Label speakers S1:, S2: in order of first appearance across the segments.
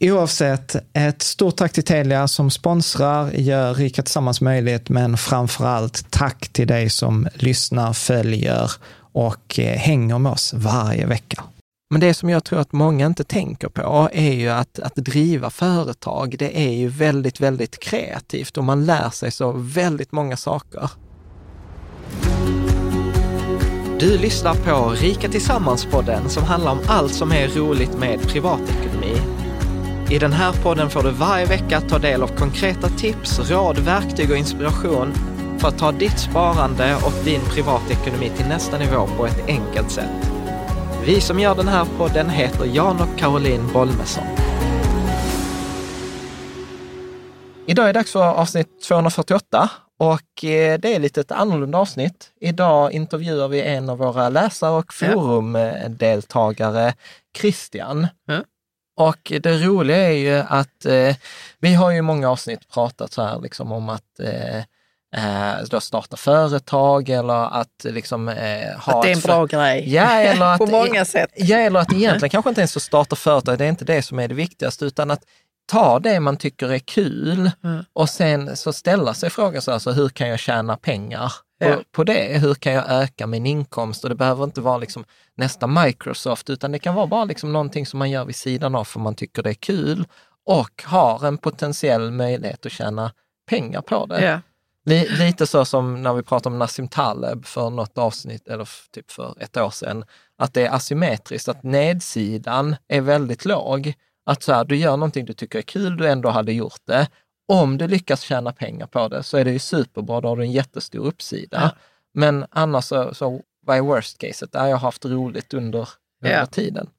S1: Oavsett, ett stort tack till Telia som sponsrar, gör Rika Tillsammans möjligt, men framför allt tack till dig som lyssnar, följer och eh, hänger med oss varje vecka. Men det som jag tror att många inte tänker på är ju att, att driva företag, det är ju väldigt, väldigt kreativt och man lär sig så väldigt många saker. Du lyssnar på Rika Tillsammans-podden som handlar om allt som är roligt med privatekonomi. I den här podden får du varje vecka ta del av konkreta tips, råd, verktyg och inspiration för att ta ditt sparande och din privatekonomi till nästa nivå på ett enkelt sätt. Vi som gör den här podden heter Jan och Caroline Bolmesson. Idag är det dags för avsnitt 248 och eh, det är lite ett annorlunda avsnitt. Idag intervjuar vi en av våra läsare och forumdeltagare, Christian.
S2: Ja.
S1: Och det roliga är ju att eh, vi har ju i många avsnitt pratat så här liksom om att eh, eh, starta företag eller att liksom eh, ha
S2: Att det är en bra grej.
S1: Ja, eller att,
S2: På många sätt.
S1: Ja, eller att egentligen kanske inte ens att starta företag, det är inte det som är det viktigaste, utan att ta det man tycker är kul
S2: Mm.
S1: och sen så ställa sig frågan så här, så hur kan jag tjäna pengar
S2: Ja.
S1: på, på det? Hur kan jag öka min inkomst? Och det behöver inte vara liksom nästa Microsoft, utan det kan vara bara liksom någonting som man gör vid sidan av för man tycker det är kul och har en potentiell möjlighet att tjäna pengar på det.
S2: Ja.
S1: Li, lite så som när vi pratade om Nassim Taleb för något avsnitt, eller typ för ett år sedan, att det är asymmetriskt, att nedsidan är väldigt låg. Att så här, du gör någonting du tycker är kul, du ändå hade gjort det. Om du lyckas tjäna pengar på det så är det ju superbra, då har du en jättestor uppsida.
S2: Ja.
S1: Men annars så, så vad är worst caset? Där har jag haft roligt under,
S2: Ja.
S1: under tiden.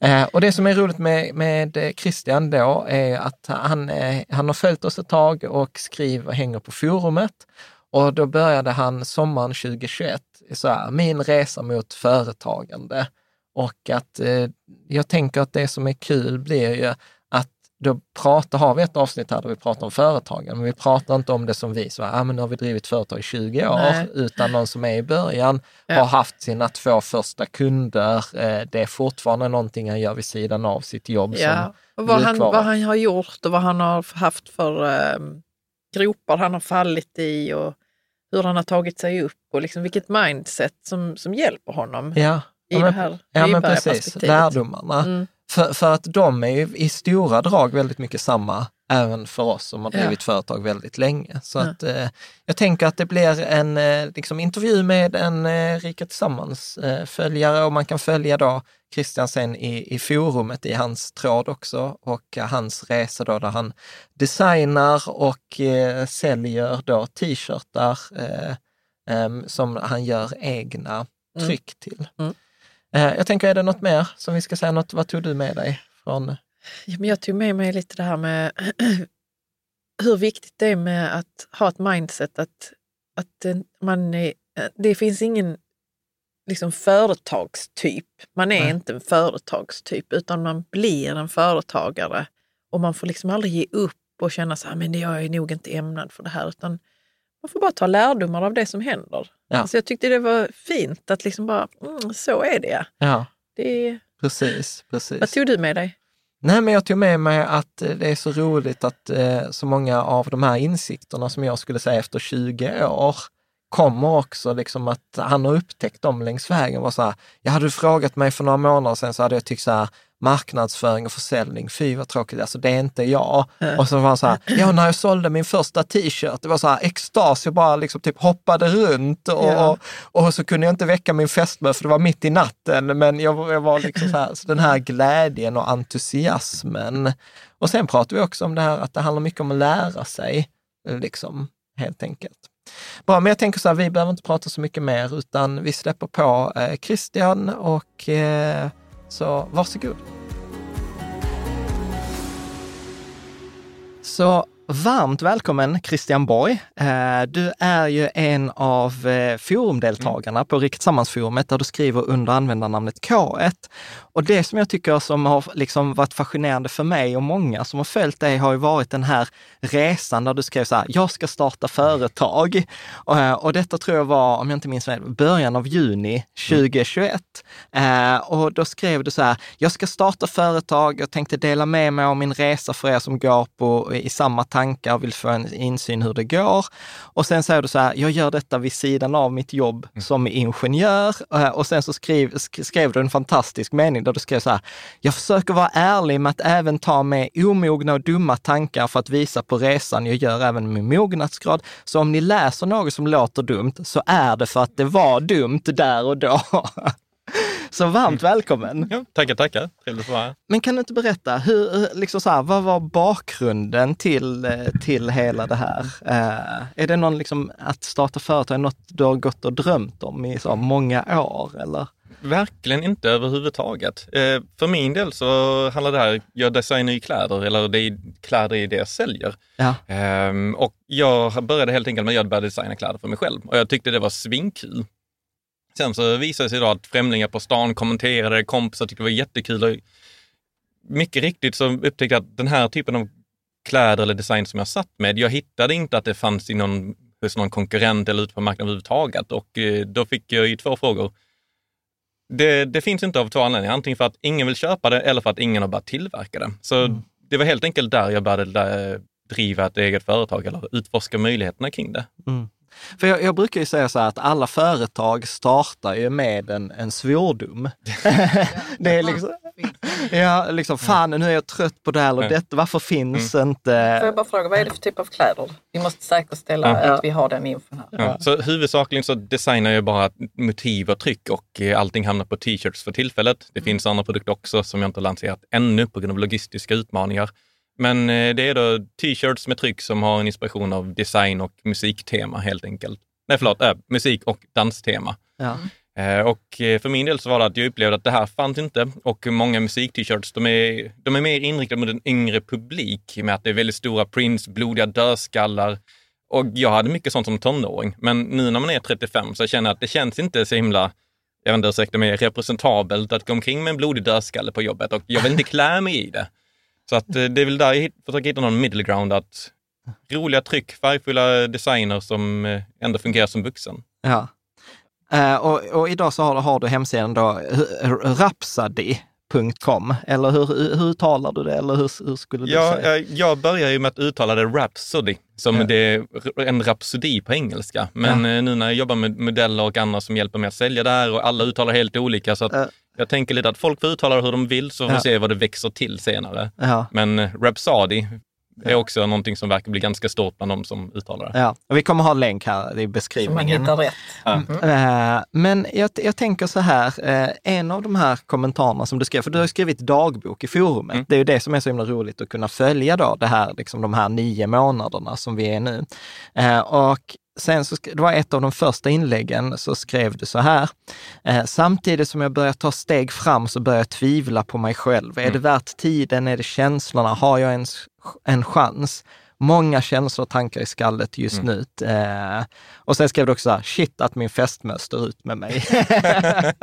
S1: Eh, och det som är roligt med, med eh, Christian då är att han, eh, han har följt oss ett tag och skriver, hänger på forumet. Och då började han sommaren 2021, så här, min resa mot företagande. Och att eh, jag tänker att det som är kul blir ju att då pratar, har vi ett avsnitt här där vi pratar om företagen, men vi pratar inte om det som vi, så ah, men nu har vi drivit företag i 20 år,
S2: Nej.
S1: utan någon som är i början,
S2: Ja.
S1: har haft sina två första kunder, eh, det är fortfarande någonting han gör vid sidan av sitt jobb
S2: Ja,
S1: som
S2: och vad han, vad han har gjort och vad han har haft för eh, gropar han har fallit i och hur han har tagit sig upp och liksom vilket mindset som, som hjälper honom
S1: Ja,
S2: i
S1: ja,
S2: det
S1: men,
S2: här
S1: ja, men precis, lärdomarna.
S2: Mm.
S1: För, för att de är ju i stora drag väldigt mycket samma, även för oss som har
S2: Ja.
S1: drivit företag väldigt länge. Så
S2: Ja.
S1: att, eh, jag tänker att det blir en eh, liksom, intervju med en eh, Rika Tillsammans-följare och man kan följa då Christian sen i, i forumet i hans tråd också och eh, hans resa då där han designar och eh, säljer då t-shirtar eh, som han gör egna
S2: Mm.
S1: tryck till.
S2: Mm.
S1: Eh, jag tänker, är det något mer som vi ska säga? Något, vad tog du med dig från
S2: Ja, men jag tog med mig lite det här med hur viktigt det är med att ha ett mindset att, att man är, det finns ingen liksom företagstyp. Man är
S1: Nej.
S2: inte en företagstyp utan man blir en företagare och man får liksom aldrig ge upp och känna så här, men jag är nog inte ämnad för det här utan man får bara ta lärdomar av det som händer.
S1: Ja.
S2: Alltså jag tyckte det var fint att liksom bara, mm, så är det.
S1: Ja,
S2: det.
S1: precis. precis.
S2: Vad tog du med dig?
S1: Nej, men jag tog med mig att eh, det är så roligt att eh, så många av de här insikterna som jag skulle säga efter 20 år kommer också liksom att han har upptäckt dem längs vägen. Var så här, jag hade frågat mig för några månader sedan så hade jag tyckt så här, marknadsföring och försäljning, fy vad tråkigt, alltså det är inte jag. Och så var han så här, ja när jag sålde min första t-shirt, det var så här extas, jag bara liksom typ hoppade runt och,
S2: Ja.
S1: och, och så kunde jag inte väcka min fästmö för det var mitt i natten, men jag, var- jag var liksom så här, så den här glädjen och entusiasmen. Och sen pratar vi också om det här att det handlar mycket om att lära sig, liksom, helt enkelt. Bra, men jag tänker så här, vi behöver inte prata så mycket mer, utan vi släpper på eh, Christian och eh, så varsågod. Så varmt välkommen Christian Borg. Eh, du är ju en av eh, forumdeltagarna på Rikt där du skriver under användarnamnet K1. Och det som jag tycker som har liksom varit fascinerande för mig och många som har följt dig har ju varit den här resan där du skrev så här, jag ska starta företag. Och, eh, och detta tror jag var, om jag inte minns fel, början av juni 2021. Eh, och då skrev du så här, jag ska starta företag, jag tänkte dela med mig av min resa för er som går på, i samma tankar och vill få en insyn hur det går. Och sen säger du så här, jag gör detta vid sidan av mitt jobb som ingenjör. Eh, och sen så skrev, sk- skrev du en fantastisk mening där du skrev så här, jag försöker vara ärlig med att även ta med omogna och dumma tankar för att visa på resan jag gör även med mognadsgrad. Så om ni läser något som låter dumt så är det för att det var dumt där och då. Så varmt välkommen!
S3: Ja, tackar, tackar. Trevligt att vara här.
S1: Men kan du inte berätta, hur, liksom så här, vad var bakgrunden till, eh, till hela det här? Eh, är det någon, liksom, att starta företag, något du har gått och drömt om i så många år? Eller?
S3: Verkligen inte överhuvudtaget. Eh, för min del så handlar det här, jag designar ju kläder, eller det är, kläder är det jag säljer.
S1: Ja.
S3: Ehm, och jag började helt enkelt med att jag började designa kläder för mig själv och jag tyckte det var svinkul. Sen så visade det sig då att främlingar på stan kommenterade, kompisar tyckte det var jättekul. Och mycket riktigt så upptäckte jag att den här typen av kläder eller design som jag satt med, jag hittade inte att det fanns i någon, hos någon konkurrent eller ute på marknaden överhuvudtaget. Och eh, då fick jag ju två frågor. Det, det finns inte av två anledningar, antingen för att ingen vill köpa det eller för att ingen har börjat tillverka det. Så det var helt enkelt där jag började eh, driva ett eget företag eller utforska möjligheterna kring det.
S1: För jag, jag brukar ju säga så här att alla företag startar ju med en, en svordom. det är liksom, ja, liksom, fan nu är jag trött på det här eller detta, varför finns inte...
S2: Får jag bara fråga, vad är det för typ av kläder? Vi måste säkerställa
S3: Ja.
S2: att vi har den infon här.
S3: Ja. Så huvudsakligen så designar jag bara motiv och tryck och eh, allting hamnar på t-shirts för tillfället. Det finns andra produkter också som jag inte har lanserat ännu på grund av logistiska utmaningar. Men eh, det är då t-shirts med tryck som har en inspiration av design och musiktema helt enkelt. Nej, förlåt, äh, musik och danstema.
S1: Ja.
S3: Eh, Och eh, för min del så var det att jag upplevde att det här fanns inte och många musik-t-shirts, de är, de är mer inriktade mot en yngre publik med att det är väldigt stora prints, blodiga dödskallar. Och jag hade mycket sånt som tonåring, men nu när man är 35 så känner jag att det känns inte så himla, jag vet inte, ursäkta mig, representabelt att gå omkring med en blodig dödskalle på jobbet och jag vill inte klä mig i det. Så att eh, det är väl där jag försöker hitta någon middle ground, att roliga tryck, färgfulla designer som eh, ändå fungerar som vuxen.
S1: Ja. Eh, och, och idag så har, har du hemsidan då Rhapsody rapsody.com, eller hur, hur, hur talar du det? Eller hur, hur skulle du
S3: Ja,
S1: säga?
S3: eh, jag börjar ju med att uttala det Rhapsody, som
S1: Ja.
S3: det är en rapsodi på engelska. Men eh, nu när jag jobbar med modeller och andra som hjälper mig att sälja det här och alla uttalar helt olika, så att
S1: Ja.
S3: jag tänker lite att folk får uttala det hur de vill, så får vi
S1: Ja.
S3: se vad det växer till senare.
S1: Ja.
S3: Men eh, Rhapsody är också någonting som verkar bli ganska stort bland de som uttalar det.
S1: Ja, och vi kommer ha en länk här i
S2: Så man
S1: beskrivningen.
S2: hittar rätt.
S1: Eh, Men jag, jag tänker så här, eh, en av de här kommentarerna som du skrev, för du har skrivit dagbok i forumet.
S3: Mm.
S1: Det är ju det som är så himla roligt att kunna följa då, det här, liksom de här nio månaderna som vi är nu. Eh, Och sen så, det var ett av de första inläggen, så skrev du så här. Eh, Samtidigt som jag börjar ta steg fram så börjar jag tvivla på mig själv. Är det värt tiden? Är det känslorna? Har jag ens en chans? Många känslor och tankar i skallet just nu. Eh, och sen skrev du också så här, shit att min fästmö står ut med mig.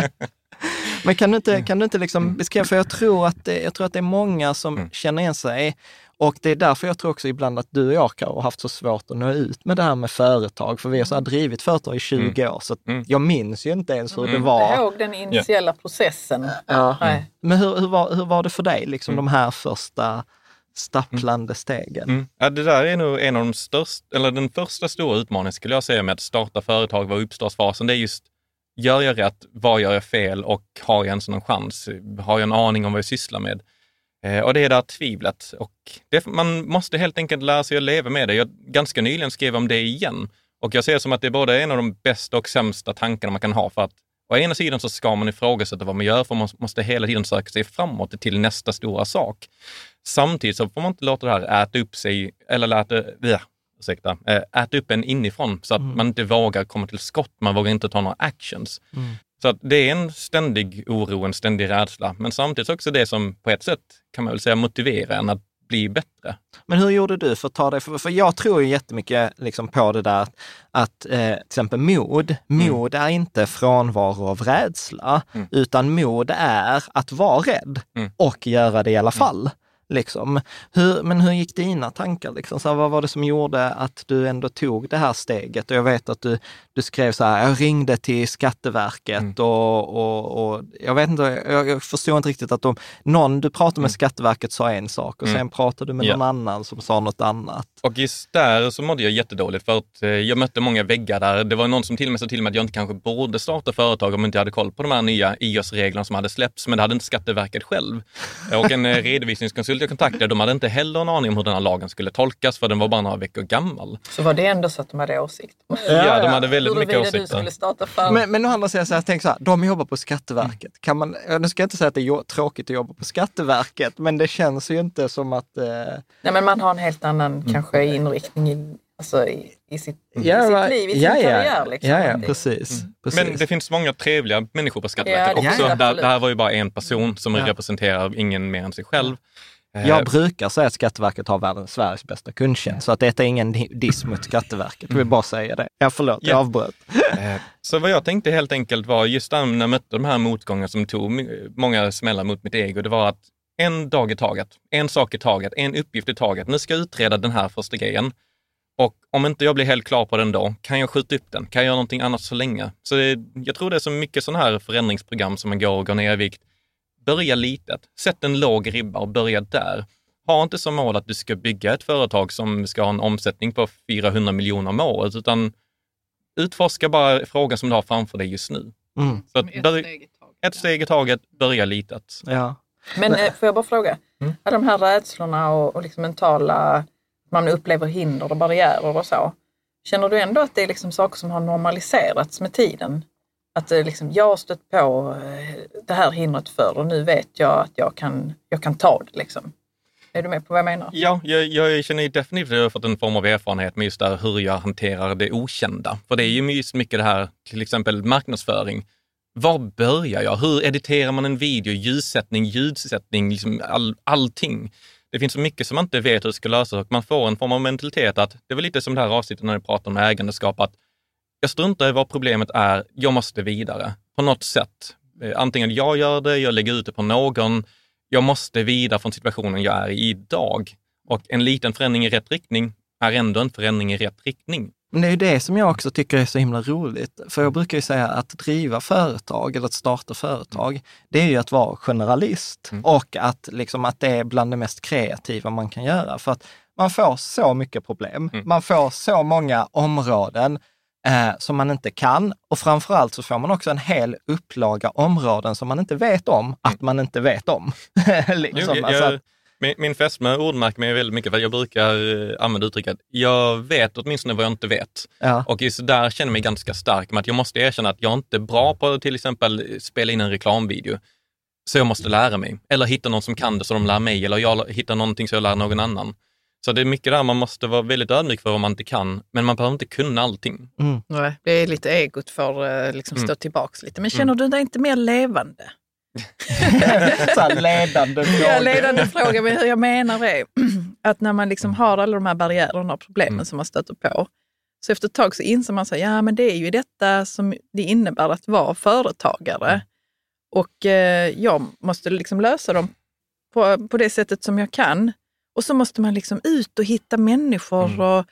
S1: Men kan du inte, kan du inte liksom beskriva, för jag tror, att det, jag tror att det är många som känner igen sig och det är därför jag tror också ibland att du och jag har haft så svårt att nå ut med det här med företag, för vi har så här drivit företag i 20 år, så
S3: Mm.
S1: jag minns ju inte ens hur det
S2: Jag
S1: var.
S2: ihåg den initiala processen.
S1: Ja. Men hur, hur, var, hur var det för dig, liksom de här första stapplande stegen?
S3: Mm. Ja, det där är nog en av de största, eller den första stora utmaningen skulle jag säga med att starta företag, vara i uppstartsfasen. Det är just, gör jag rätt? Vad gör jag fel? Och har jag ens någon chans? Har jag en aning om vad jag sysslar med? Eh, och det är det här tvivlet. Och det, man måste helt enkelt lära sig att leva med det. Jag ganska nyligen skrev om det igen. Och jag ser det som att det är både en av de bästa och sämsta tankarna man kan ha. För att å ena sidan så ska man ifrågasätta vad man gör, för man måste hela tiden söka sig framåt till nästa stora sak. Samtidigt så får man inte låta det här äta upp sig, eller äta, ja, ursäkta, eh, äta upp en inifrån så att man inte vågar komma till skott, man vågar inte ta några actions. Så att det är en ständig oro, en ständig rädsla, men samtidigt också det som på ett sätt kan man väl säga motiverar en att bli bättre.
S1: Men hur gjorde du för att ta det? För, för jag tror ju jättemycket liksom på det där att eh, till exempel mod, mod är inte frånvaro av rädsla, utan mod är att vara rädd
S3: Mm.
S1: och göra det i alla fall. Liksom. Hur, men hur gick dina tankar? Liksom? Så här, vad var det som gjorde att du ändå tog det här steget? Och jag vet att du, du skrev så här, jag ringde till Skatteverket
S3: Mm.
S1: och, och, och jag vet inte, jag, jag förstår inte riktigt att de, någon du pratade med Skatteverket sa en sak och
S3: Mm.
S1: sen pratade du med
S3: Ja.
S1: någon annan som sa något annat.
S3: Och just där så mådde jag jättedåligt för att eh, jag mötte många väggar där. Det var någon som till och med sa till mig att jag inte kanske borde starta företag om jag inte hade koll på de här nya IOS-reglerna som hade släppts, men det hade inte Skatteverket själv. Och en eh, redovisningskonsult jag kontaktade, de hade inte heller en aning om hur den här lagen skulle tolkas, för den var bara några veckor gammal.
S2: Så var det ändå så att de hade åsikt.
S3: Ja, de hade väldigt mycket
S2: du
S3: åsikter.
S2: skulle starta företag.
S1: Men, men å andra sidan, så här, jag tänker så här, de jobbar på Skatteverket. Kan man, ja, nu ska jag inte säga att det är tråkigt att jobba på Skatteverket, men det känns ju inte som att... Eh,
S2: Nej, men man har en helt annan kanske inriktning i, alltså, i, i sitt, i
S1: ja,
S2: sitt
S1: va-
S2: liv, i sin
S1: ja, ja,
S2: karriär. Liksom.
S1: Ja, ja, precis. precis.
S3: Men det finns många trevliga människor på
S2: Ja,
S3: Skatteverket
S2: det
S3: också.
S2: det
S3: det här var ju bara en person som
S1: Ja.
S3: representerar ingen mer än sig själv. Eh,
S1: Jag brukar säga att Skatteverket har världens, Sveriges bästa kundtjänst, så att detta är ingen di- diss mot Skatteverket. Jag vill bara säga det. Ja, förlåt, jag
S3: Ja.
S1: avbröt.
S3: Eh, Så vad jag tänkte helt enkelt var, just när jag mötte de här motgångarna som tog många smällar mot mitt ego, det var att en dag i taget, en sak i taget, en uppgift i taget. Nu ska jag utreda den här första grejen. Och om inte jag blir helt klar på den då, kan jag skjuta upp den? Kan jag göra någonting annat så länge? Så det, jag tror det är så mycket sådana här förändringsprogram som man går och går ner i vikt. Börja litet, sätt en låg ribba och börja där. Ha inte som mål att du ska bygga ett företag som ska ha en omsättning på 400 miljoner om året, utan utforska bara frågan som du har framför dig just nu.
S1: Mm.
S3: Så att börj- ett steg i taget, börja litet.
S1: Ja.
S2: Men eh, får jag bara fråga,
S3: Mm.
S2: alla de här rädslorna och, och liksom mentala, man upplever hinder och barriärer och så. Känner du ändå att det är liksom saker som har normaliserats med tiden? Att det liksom, jag har stött på eh, det här hindret förr och nu vet jag att jag kan, jag kan ta det. Liksom. Är du med på vad jag menar?
S3: Ja, jag, jag känner ju definitivt att jag har fått en form av erfarenhet med just där hur jag hanterar det okända. För det är ju just mycket det här, till exempel marknadsföring. Var börjar jag? Hur editerar man en video? Ljussättning, ljudsättning, liksom all, allting. Det finns så mycket som man inte vet hur det ska lösas och man får en form av mentalitet att, det var lite som det här avsnittet när vi pratade om ägandeskap, att jag struntar i vad problemet är, jag måste vidare på något sätt. Eh, Antingen jag gör det, jag lägger ut det på någon, jag måste vidare från situationen jag är i idag. Och en liten förändring i rätt riktning är ändå en förändring i rätt riktning.
S1: Men det är ju det som jag också tycker är så himla roligt. För jag brukar ju säga att driva företag eller att starta företag, det är ju att vara generalist
S3: Mm.
S1: och att, liksom, att det är bland det mest kreativa man kan göra. För att man får så mycket problem.
S3: Mm.
S1: Man får så många områden eh, som man inte kan och framförallt så får man också en hel upplaga områden som man inte vet om att man inte vet om. liksom,
S3: Jo, jag,
S1: alltså att,
S3: min, min fästmö ordmärker mig väldigt mycket för jag brukar eh, använda uttrycket jag vet åtminstone vad jag inte vet.
S1: ja.
S3: Och just där känner jag mig ganska stark med att jag måste erkänna att jag inte är bra på att till exempel spela in en reklamvideo. Så jag måste lära mig. Eller hitta någon som kan det så de lär mig. Eller jag hittar någonting så jag lär någon annan. Så det är mycket där man måste vara väldigt ödmjuk för vad man inte kan. Men man behöver inte kunna allting.
S1: Mm.
S2: Nej, det är lite egot får eh, liksom
S3: Mm.
S2: stå tillbaks lite. Men känner du dig inte mer levande?
S1: så ledande
S2: Ja,
S1: frågor.
S2: ledande fråga, men hur jag menar är att när man liksom har alla de här barriärerna och problemen
S3: Mm.
S2: som man stöter på, så efter ett tag så inser man att ja, men det är ju detta som det innebär att vara företagare.
S3: Mm.
S2: Och eh, jag måste liksom lösa dem på, på det sättet som jag kan. Och så måste man liksom ut och hitta människor
S3: Mm.
S2: och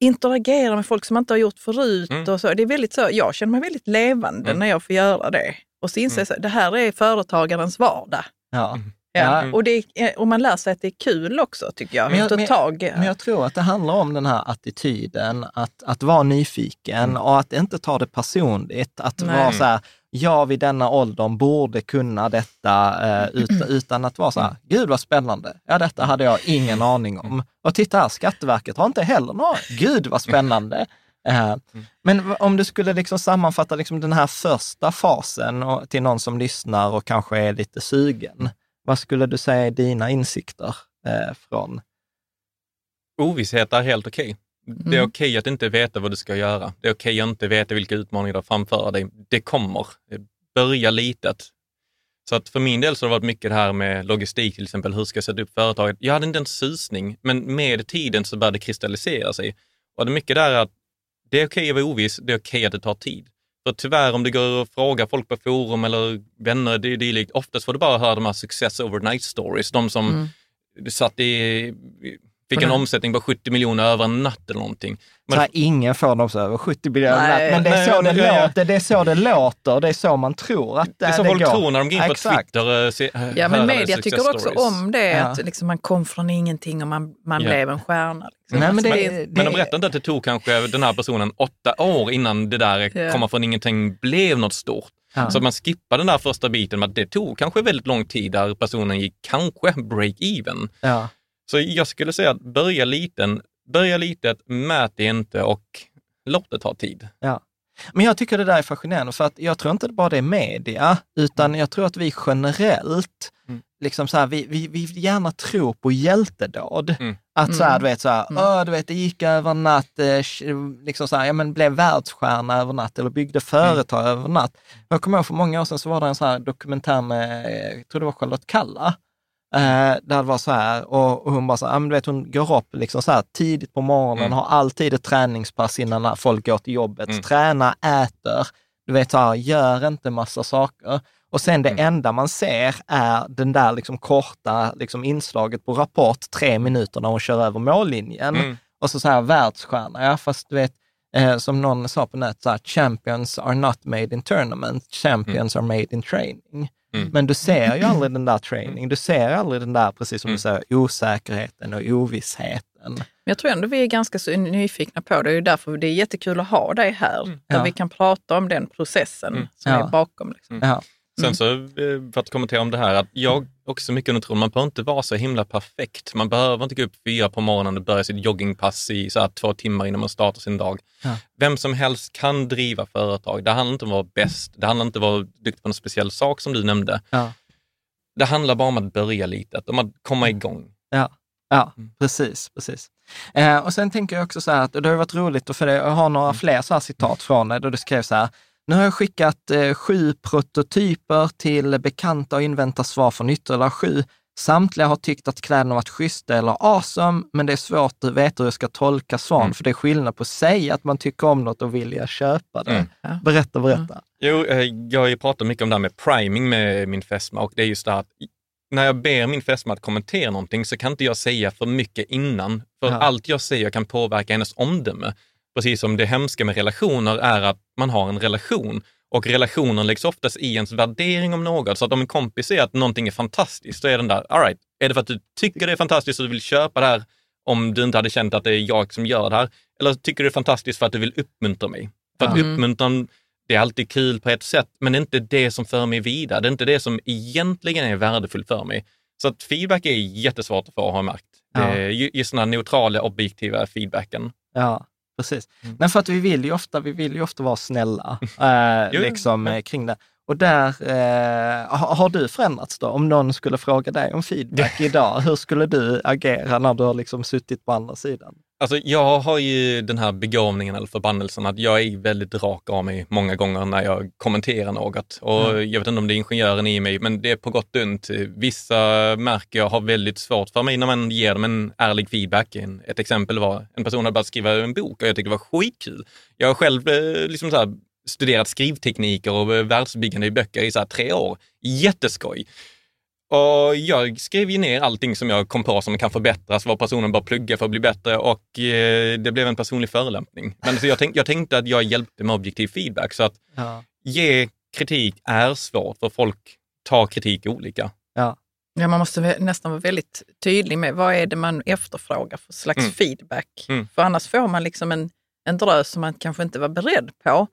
S2: interagera med folk som man inte har gjort förut.
S3: Mm.
S2: Och så. Det är väldigt så, jag känner mig väldigt levande
S3: Mm.
S2: när jag får göra det. Och så inser jag att det här är företagarens vardag.
S1: Ja.
S2: Ja.
S3: Mm.
S2: Och, det är, och man lär sig att det är kul också tycker jag.
S1: Men jag- men-
S2: tag.
S1: Men jag tror att det handlar om den här attityden, att, att vara nyfiken och att inte ta det personligt. Att
S2: Nej.
S1: vara så här, jag vid denna åldern borde kunna detta, eh, utan, utan att vara så här, gud vad spännande. Ja, detta hade jag ingen aning om. Och titta här, Skatteverket har inte heller några, gud vad spännande. Eh, men om du skulle liksom sammanfatta liksom den här första fasen och, till någon som lyssnar och kanske är lite sugen, vad skulle du säga är dina insikter eh, från
S3: Ovisshet är helt okej. Det är
S2: Mm.
S3: okej att inte veta vad du ska göra. Det är okej att inte veta vilka utmaningar du har framför dig. Det kommer. Börja litet. Så att för min del så har det varit mycket det här med logistik till exempel. Hur ska jag sätta upp företaget? Jag hade inte en susning, men med tiden så började det kristallisera sig. Och det är mycket där att det är okej att vara oviss, det är okej att det tar tid. För tyvärr om du går och frågar folk på forum eller vänner, det är dylikt, oftast får du bara höra de här success overnight stories. De som
S2: Mm.
S3: satt i, fick en omsättning på 70 miljoner över en natt eller någonting. Men-
S1: så här, ingen får så över 70 biljoner.
S2: Nej.
S1: Men det är,
S3: Nej,
S1: så
S3: nej,
S1: det
S3: nej,
S1: låter, det är så det låter, det är så man tror att
S3: Det är så
S1: det
S3: folk
S1: går.
S3: tror när de går in på
S1: Exakt.
S3: Twitter och ser,
S2: Ja, men media tycker också
S3: stories.
S2: om det,
S1: Ja.
S2: att liksom man kom från ingenting och man, man
S3: Ja.
S2: blev en stjärna. Liksom.
S1: Nej, men
S2: Alltså,
S1: det,
S2: är-
S1: det,
S3: Men de berättar inte att det tog kanske den här personen åtta år innan det där
S2: Ja.
S3: komma från ingenting blev något stort.
S1: Ja.
S3: Så man skippar den där första biten med att det tog kanske väldigt lång tid där personen gick kanske break-even.
S1: ja.
S3: Så jag skulle säga att börja liten, börja litet, mät det inte och låt det ta tid.
S1: Ja. Men jag tycker det där är fascinerande, för att jag tror inte bara det är media, utan jag tror att vi generellt,
S3: Mm.
S1: liksom så här, vi, vi, vi gärna tror på hjältedåd.
S3: Mm.
S1: Att så här,
S2: Mm.
S1: du vet, så här,
S2: Mm.
S1: "Åh, du vet, det gick över en natt, eh, liksom så här, ja men blev världsstjärna över natt eller byggde företag över natt. Jag kommer ihåg för många år sedan så var det en så här dokumentär med, jag tror det var Charlotte Kalla, där det var så här, och, och hon bara så här, men du vet, hon går upp liksom så här tidigt på morgonen,
S3: Mm.
S1: har alltid ett träningspass innan folk går till jobbet,
S3: Mm.
S1: tränar, äter, du vet, så här, gör inte massa saker. Och sen det
S3: Mm.
S1: enda man ser är den där liksom korta liksom inslaget på Rapport, tre minuter när hon kör över mållinjen.
S3: Mm.
S1: Och så så här världsstjärna, ja fast du vet, eh, som någon sa på nätet, så här, champions are not made in tournament, champions are made in training.
S3: Mm.
S1: Men du ser ju aldrig den där training, du ser aldrig den där, precis som
S3: Mm.
S1: du säger, osäkerheten och ovissheten.
S2: Men jag tror ändå vi är ganska så nyfikna på det. Det är ju därför det är jättekul att ha dig här. Där
S1: Ja.
S2: vi kan prata om den processen
S3: Mm.
S2: som
S1: Ja.
S2: är bakom. Liksom.
S1: Ja.
S3: Sen så, eh, för att kommentera om det här, att jag också mycket under tron, man behöver inte vara så himla perfekt. Man behöver inte gå upp fyra på morgonen och börja sitt joggingpass i så här två timmar innan man startar sin dag.
S1: Ja.
S3: Vem som helst kan driva företag. Det handlar inte om att vara bäst. Det handlar inte om att vara duktig på en speciell sak som du nämnde.
S1: Ja.
S3: Det handlar bara om att börja litet, om att komma igång.
S1: Ja, ja
S3: Mm.
S1: precis. precis. Eh, och sen tänker jag också så här att det har varit roligt, för jag har några fler så här citat från dig, då du skrev så här, nu har jag skickat eh, sju prototyper till bekanta och inväntar svar från ytterligare sju. Samtliga har tyckt att kläderna varit schyssta eller awesome, men det är svårt att veta hur jag ska tolka svaren,
S3: Mm.
S1: för det är skillnad på att säga att man tycker om något och vilja köpa det.
S3: Mm.
S1: Berätta, berätta.
S3: Jo, eh, jag har ju pratat mycket om det här med priming med min fästmö och det är just det här att när jag ber min fästmö att kommentera någonting så kan inte jag säga för mycket innan. För
S1: Ja.
S3: allt jag säger kan påverka hennes omdöme. Precis som det hemska med relationer är att man har en relation och relationen läggs oftast i ens värdering om något. Så att om en kompis säger att någonting är fantastiskt, så är den där, all right, är det för att du tycker det är fantastiskt och du vill köpa det här om du inte hade känt att det är jag som gör det här? Eller tycker du det är fantastiskt för att du vill uppmuntra mig? För att
S1: Ja.
S3: uppmuntran, det är alltid kul på ett sätt, men det är inte det som för mig vidare. Det är inte det som egentligen är värdefullt för mig. Så att feedback är jättesvårt att få, har jag märkt.
S1: Ja.
S3: Just den här neutrala, objektiva feedbacken.
S1: Ja, precis.
S3: Mm.
S1: Nej, för att vi vill ju ofta, vi vill ju ofta vara snälla eh, liksom, eh, kring det. Och där, eh, har, har du förändrats då? Om någon skulle fråga dig om feedback idag, hur skulle du agera när du har liksom suttit på andra sidan?
S3: Alltså jag har ju den här begåvningen eller förbannelsen att jag är väldigt rak av mig många gånger när jag kommenterar något. Och jag vet inte om det är ingenjören i mig, men det är på gott och ont. Vissa märker jag har väldigt svårt för mig när man ger dem en ärlig feedback. Ett exempel var en person hade börjat skriva en bok och jag tyckte det var skitkul. Jag har själv eh, liksom så här, studerat skrivtekniker och eh, världsbyggande i böcker i så tre år. Jätteskoj! Och jag skrev ju ner allting som jag kom på som kan förbättras, vad personen bör plugga för att bli bättre och eh, det blev en personlig förolämpning. Men så jag, tänk, jag tänkte att jag hjälpte med objektiv feedback, så att
S1: Ja.
S3: ge kritik är svårt för folk tar kritik olika.
S1: Ja.
S2: Ja, man måste nästan vara väldigt tydlig med vad är det man efterfrågar för slags
S3: Mm.
S2: feedback.
S3: Mm.
S2: För annars får man liksom en, en drös som man kanske inte var beredd på.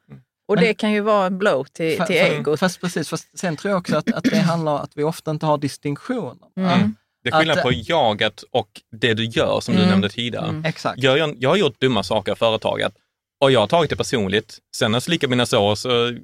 S2: Och
S1: Men-
S2: det kan ju vara en blow till,
S1: Fa-
S2: till egot.
S1: Fast precis, fast sen tror jag också att, att det handlar om att vi ofta inte har distinktioner.
S2: Mm.
S3: Det är skillnad
S1: Att-
S3: på jaget och det du gör, som du
S2: Mm.
S3: nämnde tidigare.
S2: Mm.
S1: Exakt.
S3: Jag, jag, jag har gjort dumma saker i företaget och jag har tagit det personligt. Sen när jag slickar mina sår så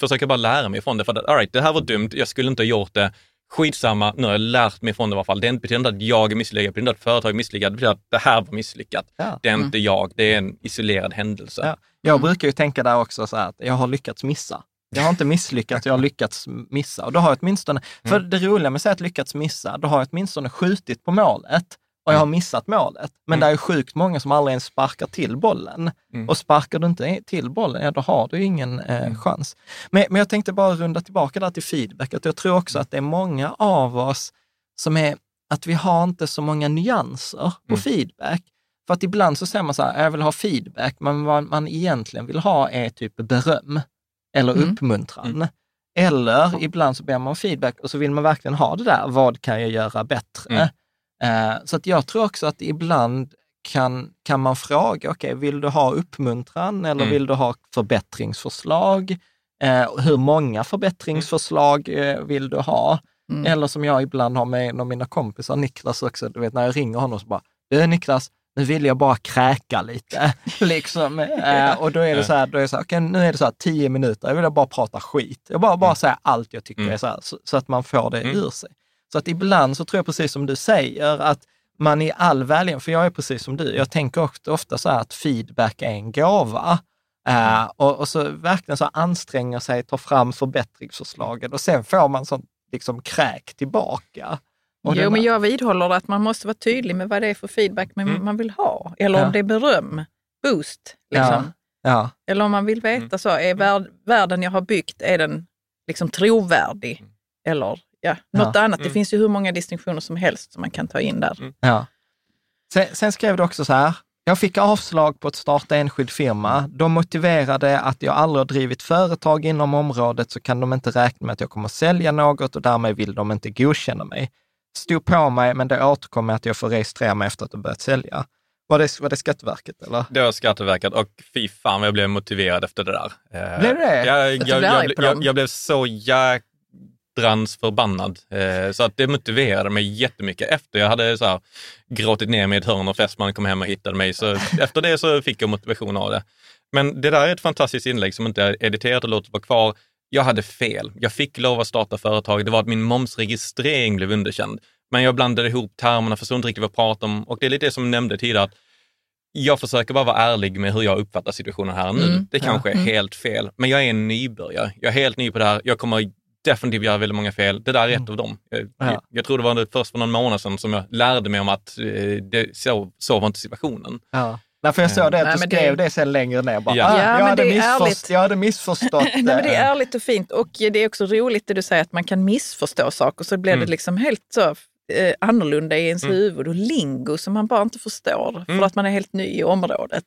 S3: försöker jag bara lära mig från det. För att, all right, det här var dumt, jag skulle inte ha gjort det. Skitsamma, nu har jag lärt mig från det i alla fall. Det betyder inte att jag är misslyckad, det betyder inte att företaget är misslyckat, det betyder att det här var misslyckat.
S1: Ja.
S3: Det är inte jag, det är en isolerad händelse.
S1: Ja. Jag brukar ju tänka där också så här att jag har lyckats missa. Jag har inte misslyckats, jag har lyckats missa. Och då har jag åtminstone, för det roliga med att säga att lyckats missa, då har jag åtminstone skjutit på målet och jag har missat målet. Men det är ju sjukt många som aldrig ens sparkar till bollen.
S3: Mm.
S1: Och sparkar du inte till bollen, ja då har du ingen eh, chans. Men, men jag tänkte bara runda tillbaka där till feedback, att jag tror också att det är många av oss som är, att vi har inte så många nyanser på
S3: Mm.
S1: feedback. För att ibland så säger man så här, jag vill ha feedback, men vad man egentligen vill ha är typ beröm eller
S2: Mm.
S1: uppmuntran. Eller ibland så ber man om feedback och så vill man verkligen ha det där, vad kan jag göra bättre? Eh, så att jag tror också att ibland kan, kan man fråga, okej, vill du ha uppmuntran eller
S3: Mm.
S1: vill du ha förbättringsförslag? Eh, hur många förbättringsförslag eh, vill du ha?
S2: Mm.
S1: Eller som jag ibland har med en av mina kompisar, Niklas också, du vet när jag ringer honom så bara, du Niklas, nu vill jag bara kräka lite. liksom. eh, och då är det så här, då är det så här okej, nu är det så här tio minuter, jag vill bara prata skit. Jag bara, bara säga allt jag tycker
S3: Mm.
S1: är så här, så, så att man får det
S3: Mm.
S1: ur sig. Så att ibland så tror jag precis som du säger, att man i all välgörenhet, för jag är precis som du, jag tänker ofta, ofta så här att feedback är en gåva. Eh, och, och så verkligen så anstränger sig, tar fram förbättringsförslagen och sen får man sånt liksom kräk tillbaka. Och
S2: Jo, men jag vidhåller att man måste vara tydlig med vad det är för feedback man,
S3: Mm.
S2: man vill ha. Eller
S1: Ja.
S2: om det är beröm, boost. Liksom.
S1: Ja,
S2: Eller om man vill veta
S3: Mm.
S2: så, är värld, världen jag har byggt, är den liksom trovärdig? Eller ja, något annat. Det
S3: Mm.
S2: finns ju hur många distinktioner som helst som man kan ta in där.
S1: ja. Sen, sen skrev du också så här, jag fick avslag på att starta enskild firma. De motiverade att jag aldrig har drivit företag inom området så kan de inte räkna med att jag kommer att sälja något och därmed vill de inte godkänna mig. Stod på mig, men det återkom med att jag får registrera mig efter att jag börjat sälja. Var det, var det Skatteverket eller?
S3: Det var Skatteverket och fy fan jag blev motiverad efter det där. Eh,
S1: Blev det?
S3: Jag,
S2: du
S3: jag, jag, jag, blev så jädrans förbannad. Eh, så att det motiverade mig jättemycket. Efter jag hade så här, gråtit ner mig i ett hörn och fästmannen kom hem och hittade mig. Så efter det så fick jag motivation av det. Men det där är ett fantastiskt inlägg som inte är editerat och låter vara kvar. Jag hade fel. Jag fick lov att starta företag. Det var att min momsregistrering blev underkänd. Men jag blandade ihop termerna, förstod inte riktigt vad jag pratade om. Och det är lite det som jag nämnde tidigare, att jag försöker bara vara ärlig med hur jag uppfattar situationen här nu.
S2: Mm,
S3: Det kanske är helt fel, men jag är en nybörjare. Jag är helt ny på det här. Jag kommer definitivt göra väldigt många fel. Det där är ett av dem. Jag,
S1: Mm. Ja.
S3: jag, jag tror det var det först för någon månad sedan som jag lärde mig om att eh, det, så, så var inte situationen.
S1: Ja. Därför jag såg det att
S2: Nej,
S1: du
S2: men det-
S1: skrev det sen längre ner. Bara,
S3: Ja.
S1: ah,
S2: Ja,
S1: jag,
S2: men
S1: hade
S2: det ärligt.
S1: jag hade missförstått
S2: Nej, men det är
S1: det.
S2: ärligt och fint och det är också roligt det du säger att man kan missförstå saker så blir
S3: Mm.
S2: det liksom helt så eh, annorlunda i ens
S3: Mm.
S2: huvud och lingo som man bara inte förstår
S3: Mm.
S2: för att man är helt ny i området.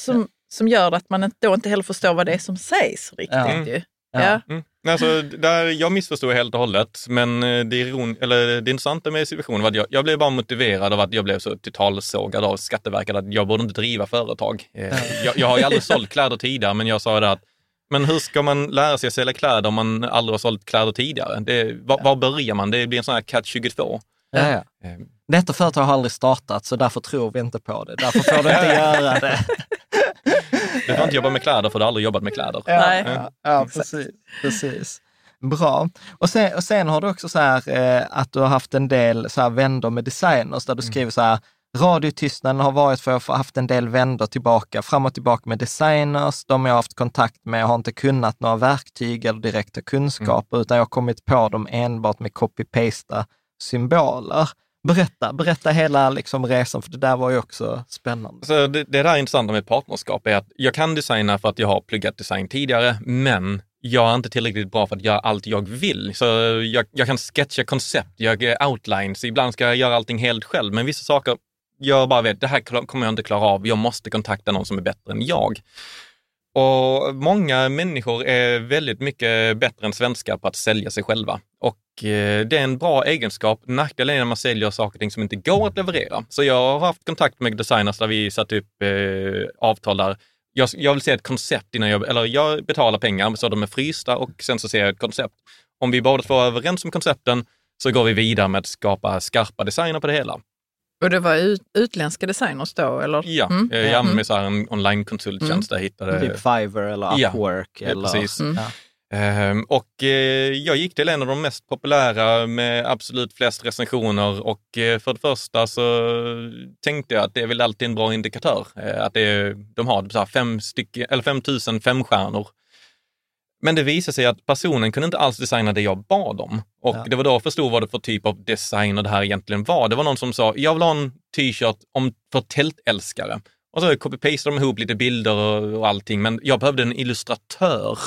S2: Som, som gör att man inte, då inte heller förstår vad det är som sägs riktigt.
S1: Ja.
S2: Ju.
S1: Ja.
S2: Ja.
S3: Mm. Alltså, där, jag missförstod helt och hållet, men eh, det, iron, eller det intressanta med situationen var att jag, jag blev bara motiverad av att jag blev så totalsågad av Skatteverket att jag borde inte driva företag. Eh, jag, jag har ju aldrig sålt kläder tidigare, men jag sa det att men hur ska man lära sig att sälja kläder om man aldrig har sålt kläder tidigare? Det, var, var börjar man? Det blir en sån här catch 22.
S1: Ja, ja.
S3: Eh,
S1: Detta företag har aldrig startat så därför tror vi inte på det. Därför får du inte göra det.
S3: Du får inte jobba med kläder för du har aldrig jobbat med kläder.
S1: Ja,
S2: Nej.
S1: ja, ja precis, precis. Bra. Och sen, och sen har du också så här eh, att du har haft en del så här vändor med designers där du skriver så här, radiotystnaden har varit för att jag har haft en del vändor tillbaka, fram och tillbaka med designers, de jag har haft kontakt med har inte kunnat några verktyg eller direkta kunskaper, utan jag har kommit på dem enbart med copy-pasta symboler. Berätta, berätta hela liksom resan, för det där var ju också spännande.
S3: Så det, det där är intressanta med partnerskap är att jag kan designa för att jag har pluggat design tidigare, men jag är inte tillräckligt bra för att göra allt jag vill. Så jag, jag kan sketcha koncept, jag gör outlines, ibland ska jag göra allting helt själv, men vissa saker jag bara vet, det här kommer jag inte klara av, jag måste kontakta någon som är bättre än jag. Och många människor är väldigt mycket bättre än svenskar på att sälja sig själva. Och det är en bra egenskap. Nackdelen är när man säljer saker och ting som inte går att leverera. Så jag har haft kontakt med designers där vi satt upp eh, avtal där jag, jag vill se ett koncept innan jag, eller jag betalar pengar så de är frysta och sen så ser jag ett koncept. Om vi båda två är överens om koncepten så går vi vidare med att skapa skarpa designer på det hela.
S2: Och det var ut, utländska designers då? Eller?
S3: Ja,
S2: Mm.
S3: eh, jag så här en online-konsulttjänst där jag hittade...
S1: Typ Fiverr eller Upwork.
S3: ja,
S1: eller,
S3: precis.
S2: Mm.
S1: Ja.
S3: Ehm, och eh, jag gick till en av de mest populära med absolut flest recensioner och eh, för det första så tänkte jag att det är väl alltid en bra indikatör. Eh, att det är, de har så här fem, stycken, eller 5000 femstjärnor. Men det visade sig att personen kunde inte alls designa det jag bad om. Och
S1: Ja.
S3: det var då jag förstod vad det för typ av designer det här egentligen var. Det var någon som sa, jag vill ha en t-shirt om, för tältälskare. Och så copy-pastade de ihop lite bilder och, och allting, men jag behövde en illustratör.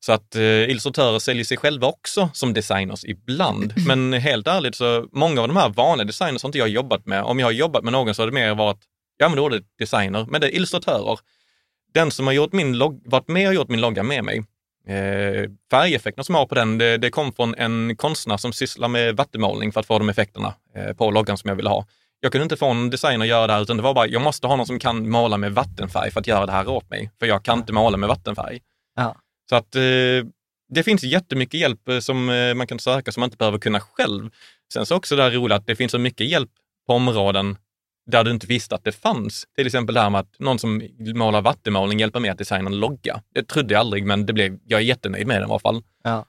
S3: Så att eh, illustratörer säljer sig själva också som designers ibland. Men helt ärligt så många av de här vanliga designers har inte jag jobbat med. Om jag har jobbat med någon så har det mer varit, ja men då är det designer, men det är illustratörer. Den som har gjort min log- varit med och gjort min logga med mig, eh, färgeffekterna som jag har på den, det, det kom från en konstnär som sysslar med vattenmålning för att få de effekterna eh, på loggan som jag ville ha. Jag kunde inte få en designer att göra det här, utan det var bara, jag måste ha någon som kan måla med vattenfärg för att göra det här åt mig. För jag kan inte måla med vattenfärg.
S1: Ja.
S3: Så att eh, det finns jättemycket hjälp eh, som eh, man kan söka som man inte behöver kunna själv. Sen så också det här roligt att det finns så mycket hjälp på områden där du inte visste att det fanns. Till exempel det här med att någon som målar vattenmålning hjälper mig att designa en logga. Det trodde jag aldrig, men det blev, jag är jättenöjd med den i alla fall.
S1: Ja.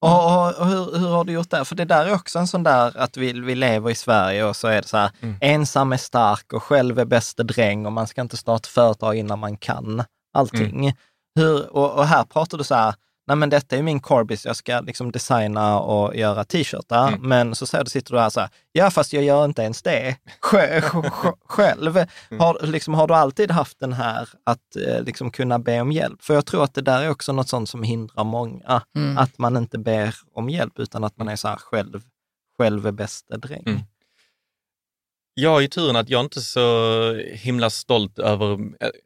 S1: Och, och, och hur, hur har du gjort där? För det där är också en sån där att vi, vi lever i Sverige och så är det så här,
S3: Mm.
S1: ensam är stark och själv är bäste dräng och man ska inte starta företag innan man kan allting.
S3: Mm.
S1: Hur, och, och här pratar du så här, nej men detta är min corebis, jag ska liksom designa och göra t-shirtar.
S3: Mm.
S1: Men så du, sitter du här så här, ja fast jag gör inte ens det sj- sj- sj- själv.
S3: Mm.
S1: Har, liksom, har du alltid haft den här att eh, liksom kunna be om hjälp? För jag tror att det där är också något sånt som hindrar många,
S2: Mm.
S1: att man inte ber om hjälp utan att man är så här själv, själv är bäste dräng.
S3: Mm. Jag har ju turen att jag inte är så himla stolt över,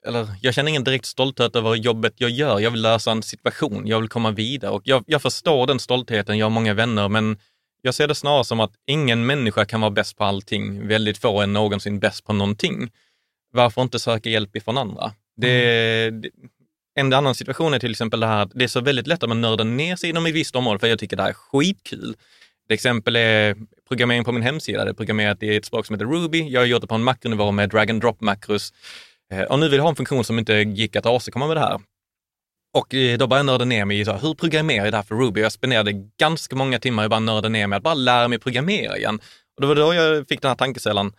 S3: eller jag känner ingen direkt stolthet över jobbet jag gör. Jag vill lösa en situation, jag vill komma vidare och jag, jag förstår den stoltheten, jag har många vänner, men jag ser det snarare som att ingen människa kan vara bäst på allting. Väldigt få är någonsin bäst på någonting. Varför inte söka hjälp ifrån andra? Det, det, en annan situation är till exempel det här att det är så väldigt lätt att man nördar ner sig inom ett visst område för jag tycker det här är skitkul. Ett exempel är programmering på min hemsida. Det är programmerat i ett språk som heter Ruby. Jag har gjort det på en makronivå med drag and drop makros. Eh, och nu vill jag ha en funktion som inte gick att åstadkomma med det här. Och eh, då började jag nörda ner mig i så här, hur programmerar jag det här för Ruby? Jag spenderade ganska många timmar i bara nörda ner mig att bara lära mig programmera igen. Och det var då jag fick den här tankesällan.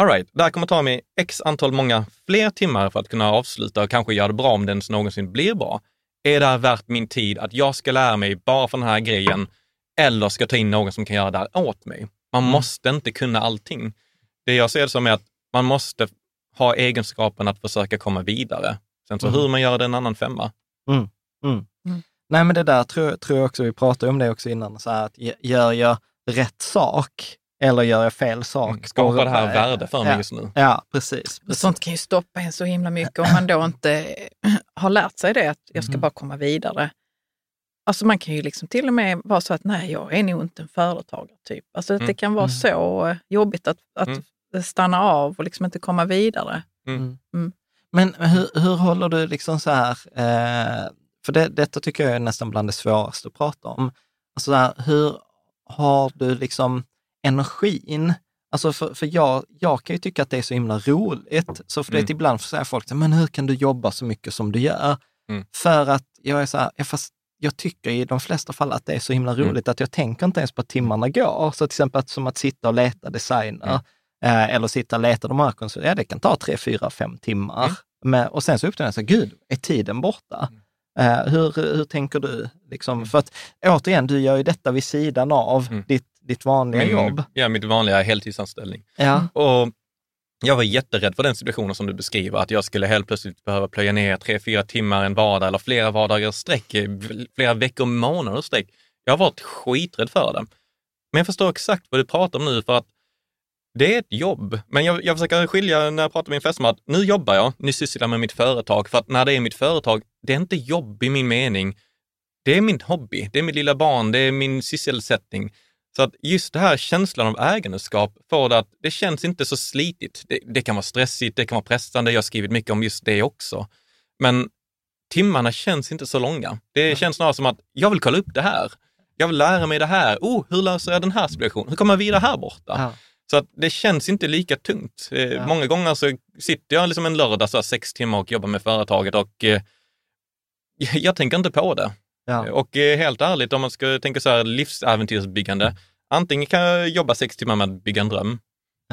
S3: Alright, det här kommer ta mig x antal många fler timmar för att kunna avsluta och kanske göra det bra om det ens någonsin blir bra. Är det här värt min tid att jag ska lära mig bara för den här grejen eller ska jag ta in någon som kan göra det här åt mig? Man måste inte kunna allting. Det jag ser det som är att man måste ha egenskapen att försöka komma vidare. Sen så
S1: Mm.
S3: hur man gör det en annan femma.
S1: Mm.
S2: Mm.
S1: Nej, men det där tror, tror jag också, vi pratade om det också innan, så här att gör jag rätt sak eller gör jag fel sak?
S3: Skapa det här värde för mig
S1: ja,
S3: just nu.
S1: Ja, precis. precis.
S2: Sånt kan ju stoppa en så himla mycket om man då inte har lärt sig det, att jag ska
S1: Mm.
S2: bara komma vidare. Alltså man kan ju liksom till och med vara så att nej, jag är nog inte en företagare. Typ. Alltså att det
S3: Mm.
S2: kan vara
S1: Mm.
S2: så jobbigt att, att
S3: Mm.
S2: stanna av och liksom inte komma vidare.
S3: Mm.
S2: Mm.
S1: Men hur, hur håller du liksom så här, eh, för det, detta tycker jag är nästan bland det svåraste att prata om. Alltså så här, hur har du liksom energin? Alltså för, för jag, jag kan ju tycka att det är så himla roligt. Så för det
S3: Mm.
S1: ibland säger folk, men hur kan du jobba så mycket som du gör?
S3: Mm.
S1: För att jag är så här, ja, fast jag tycker i de flesta fall att det är så himla
S3: Mm.
S1: roligt att jag tänker inte ens på att timmarna går. Så till exempel att, som att sitta och leta designer
S3: Mm.
S1: eh, eller sitta och leta de här konsulterna, ja det kan ta tre, fyra, fem timmar.
S3: Mm.
S1: Men, och sen så upptäcker jag så gud, är tiden borta? Eh, hur, hur tänker du? Liksom, för att återigen, du gör ju detta vid sidan av
S3: Mm.
S1: ditt, ditt vanliga
S3: Min-
S1: jobb.
S3: Ja, mitt vanliga heltidsanställning.
S1: Ja.
S3: Och jag var jätterädd för den situationen som du beskriver, att jag skulle helt plötsligt behöva plöja ner tre, fyra timmar en vardag eller flera vardagar i sträck, eh, flera veckor, månader i sträck. Jag har varit skiträdd för det. Men jag förstår exakt vad du pratar om nu för att det är ett jobb. Men jag, jag försöker skilja när jag pratar med min fästmö att nu jobbar jag, nu sysslar jag med mitt företag. För att när det är mitt företag, det är inte jobb i min mening. Det är min hobby, det är mitt lilla barn, det är min sysselsättning. Så att just det här känslan av ägandeskap får det att det känns inte så slitigt. Det, det kan vara stressigt, det kan vara pressande. Jag har skrivit mycket om just det också. Men timmarna känns inte så långa. Det känns snarare som att jag vill kolla upp det här. Jag vill lära mig det här. Oh, hur löser jag den här situationen? Hur kommer jag vidare här borta?
S1: Ja.
S3: Så att det känns inte lika tungt. Eh,
S1: Ja.
S3: Många gånger så sitter jag liksom en lördag så sex timmar och jobbar med företaget och eh, jag tänker inte på det.
S1: Ja.
S3: Och eh, helt ärligt, om man ska tänka så här livsäventyrsbyggande, antingen kan jag jobba sex timmar med att bygga en dröm,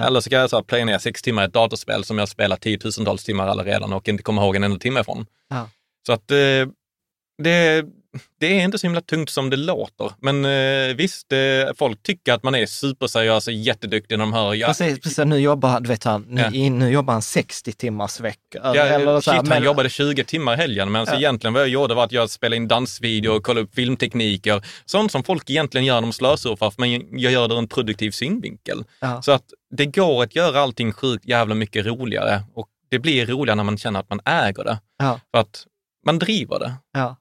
S3: eller så kan jag så här plöja ner sex timmar i ett datorspel som jag spelat tiotusentals timmar alla redan och inte kommer ihåg en enda timme ifrån.
S1: Ja.
S3: Så att eh, det, det är inte så himla tungt som det låter. Men eh, visst, eh, folk tycker att man är superseriös och jätteduktig när de hör... Ja,
S1: Precis, precis, nu jobbar, du vet, han, nu,
S3: Ja.
S1: nu jobbar han 60 timmars vecka.
S3: Ja,
S1: eller så här,
S3: shit, han jobbade 20 timmar i helgen, men
S1: Ja.
S3: egentligen vad jag gjorde var att jag spelade in dansvideo och kollade upp filmtekniker. Sånt som folk egentligen gör när de slösurfar, men jag gör det ur en produktiv synvinkel.
S1: Ja.
S3: Så att det går att göra allting sjukt jävla mycket roligare och det blir roligare när man känner att man äger det. För att man driver det.
S1: Ja.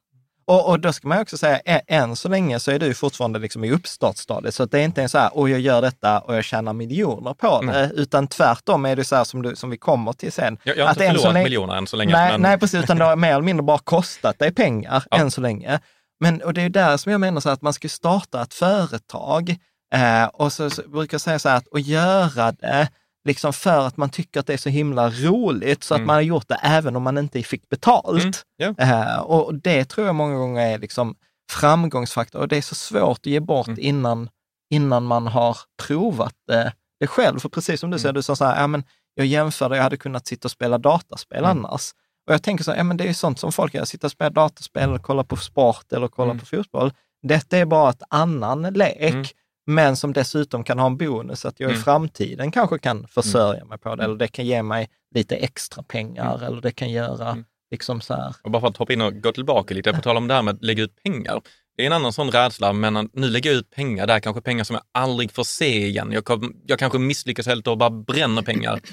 S1: Och, och då ska man också säga, ä- än så länge så är du fortfarande liksom i uppstartsstadiet. Så att det är inte en så här, och jag gör detta och jag tjänar miljoner på det.
S3: Nej.
S1: Utan tvärtom är det så här som, du, som vi kommer till sen.
S3: Jag, jag har
S1: Att
S3: inte förlorat
S1: länge-
S3: miljoner än så länge.
S1: Nej,
S3: men,
S1: nej, precis, utan det har mer eller mindre bara kostat dig pengar
S3: Ja.
S1: än så länge. Men, och det är där som jag menar så här, att man ska starta ett företag eh, och så, så brukar jag säga så här att, och göra det liksom för att man tycker att det är så himla roligt så att
S3: Mm.
S1: man har gjort det även om man inte fick betalt.
S3: Mm, ja.
S1: Eh, och det tror jag många gånger är liksom framgångsfaktor och det är så svårt att ge bort
S3: Mm.
S1: innan, innan man har provat det, det själv. För precis som du säger, du sa så här, ja, men jag jämförde, jag hade kunnat sitta och spela dataspel
S3: Mm.
S1: annars. Och jag tänker så här, ja, men det är ju sånt som folk gör, sitta och spela dataspel, eller kolla på sport eller kolla
S3: Mm.
S1: på fotboll. Detta är bara ett annan lek,
S3: Mm.
S1: Men som dessutom kan ha en bonus att jag i
S3: Mm.
S1: framtiden kanske kan försörja mig på det, eller det kan ge mig lite extra pengar, eller det kan göra
S3: Mm.
S1: liksom så här.
S3: Och bara för att hoppa in och gå tillbaka lite, på tal om det här med att lägga ut pengar. Det är en annan sån rädsla, men nu lägger jag ut pengar, det här kanske pengar som jag aldrig får se igen. Jag, kom, jag kanske misslyckas helt och bara bränner pengar.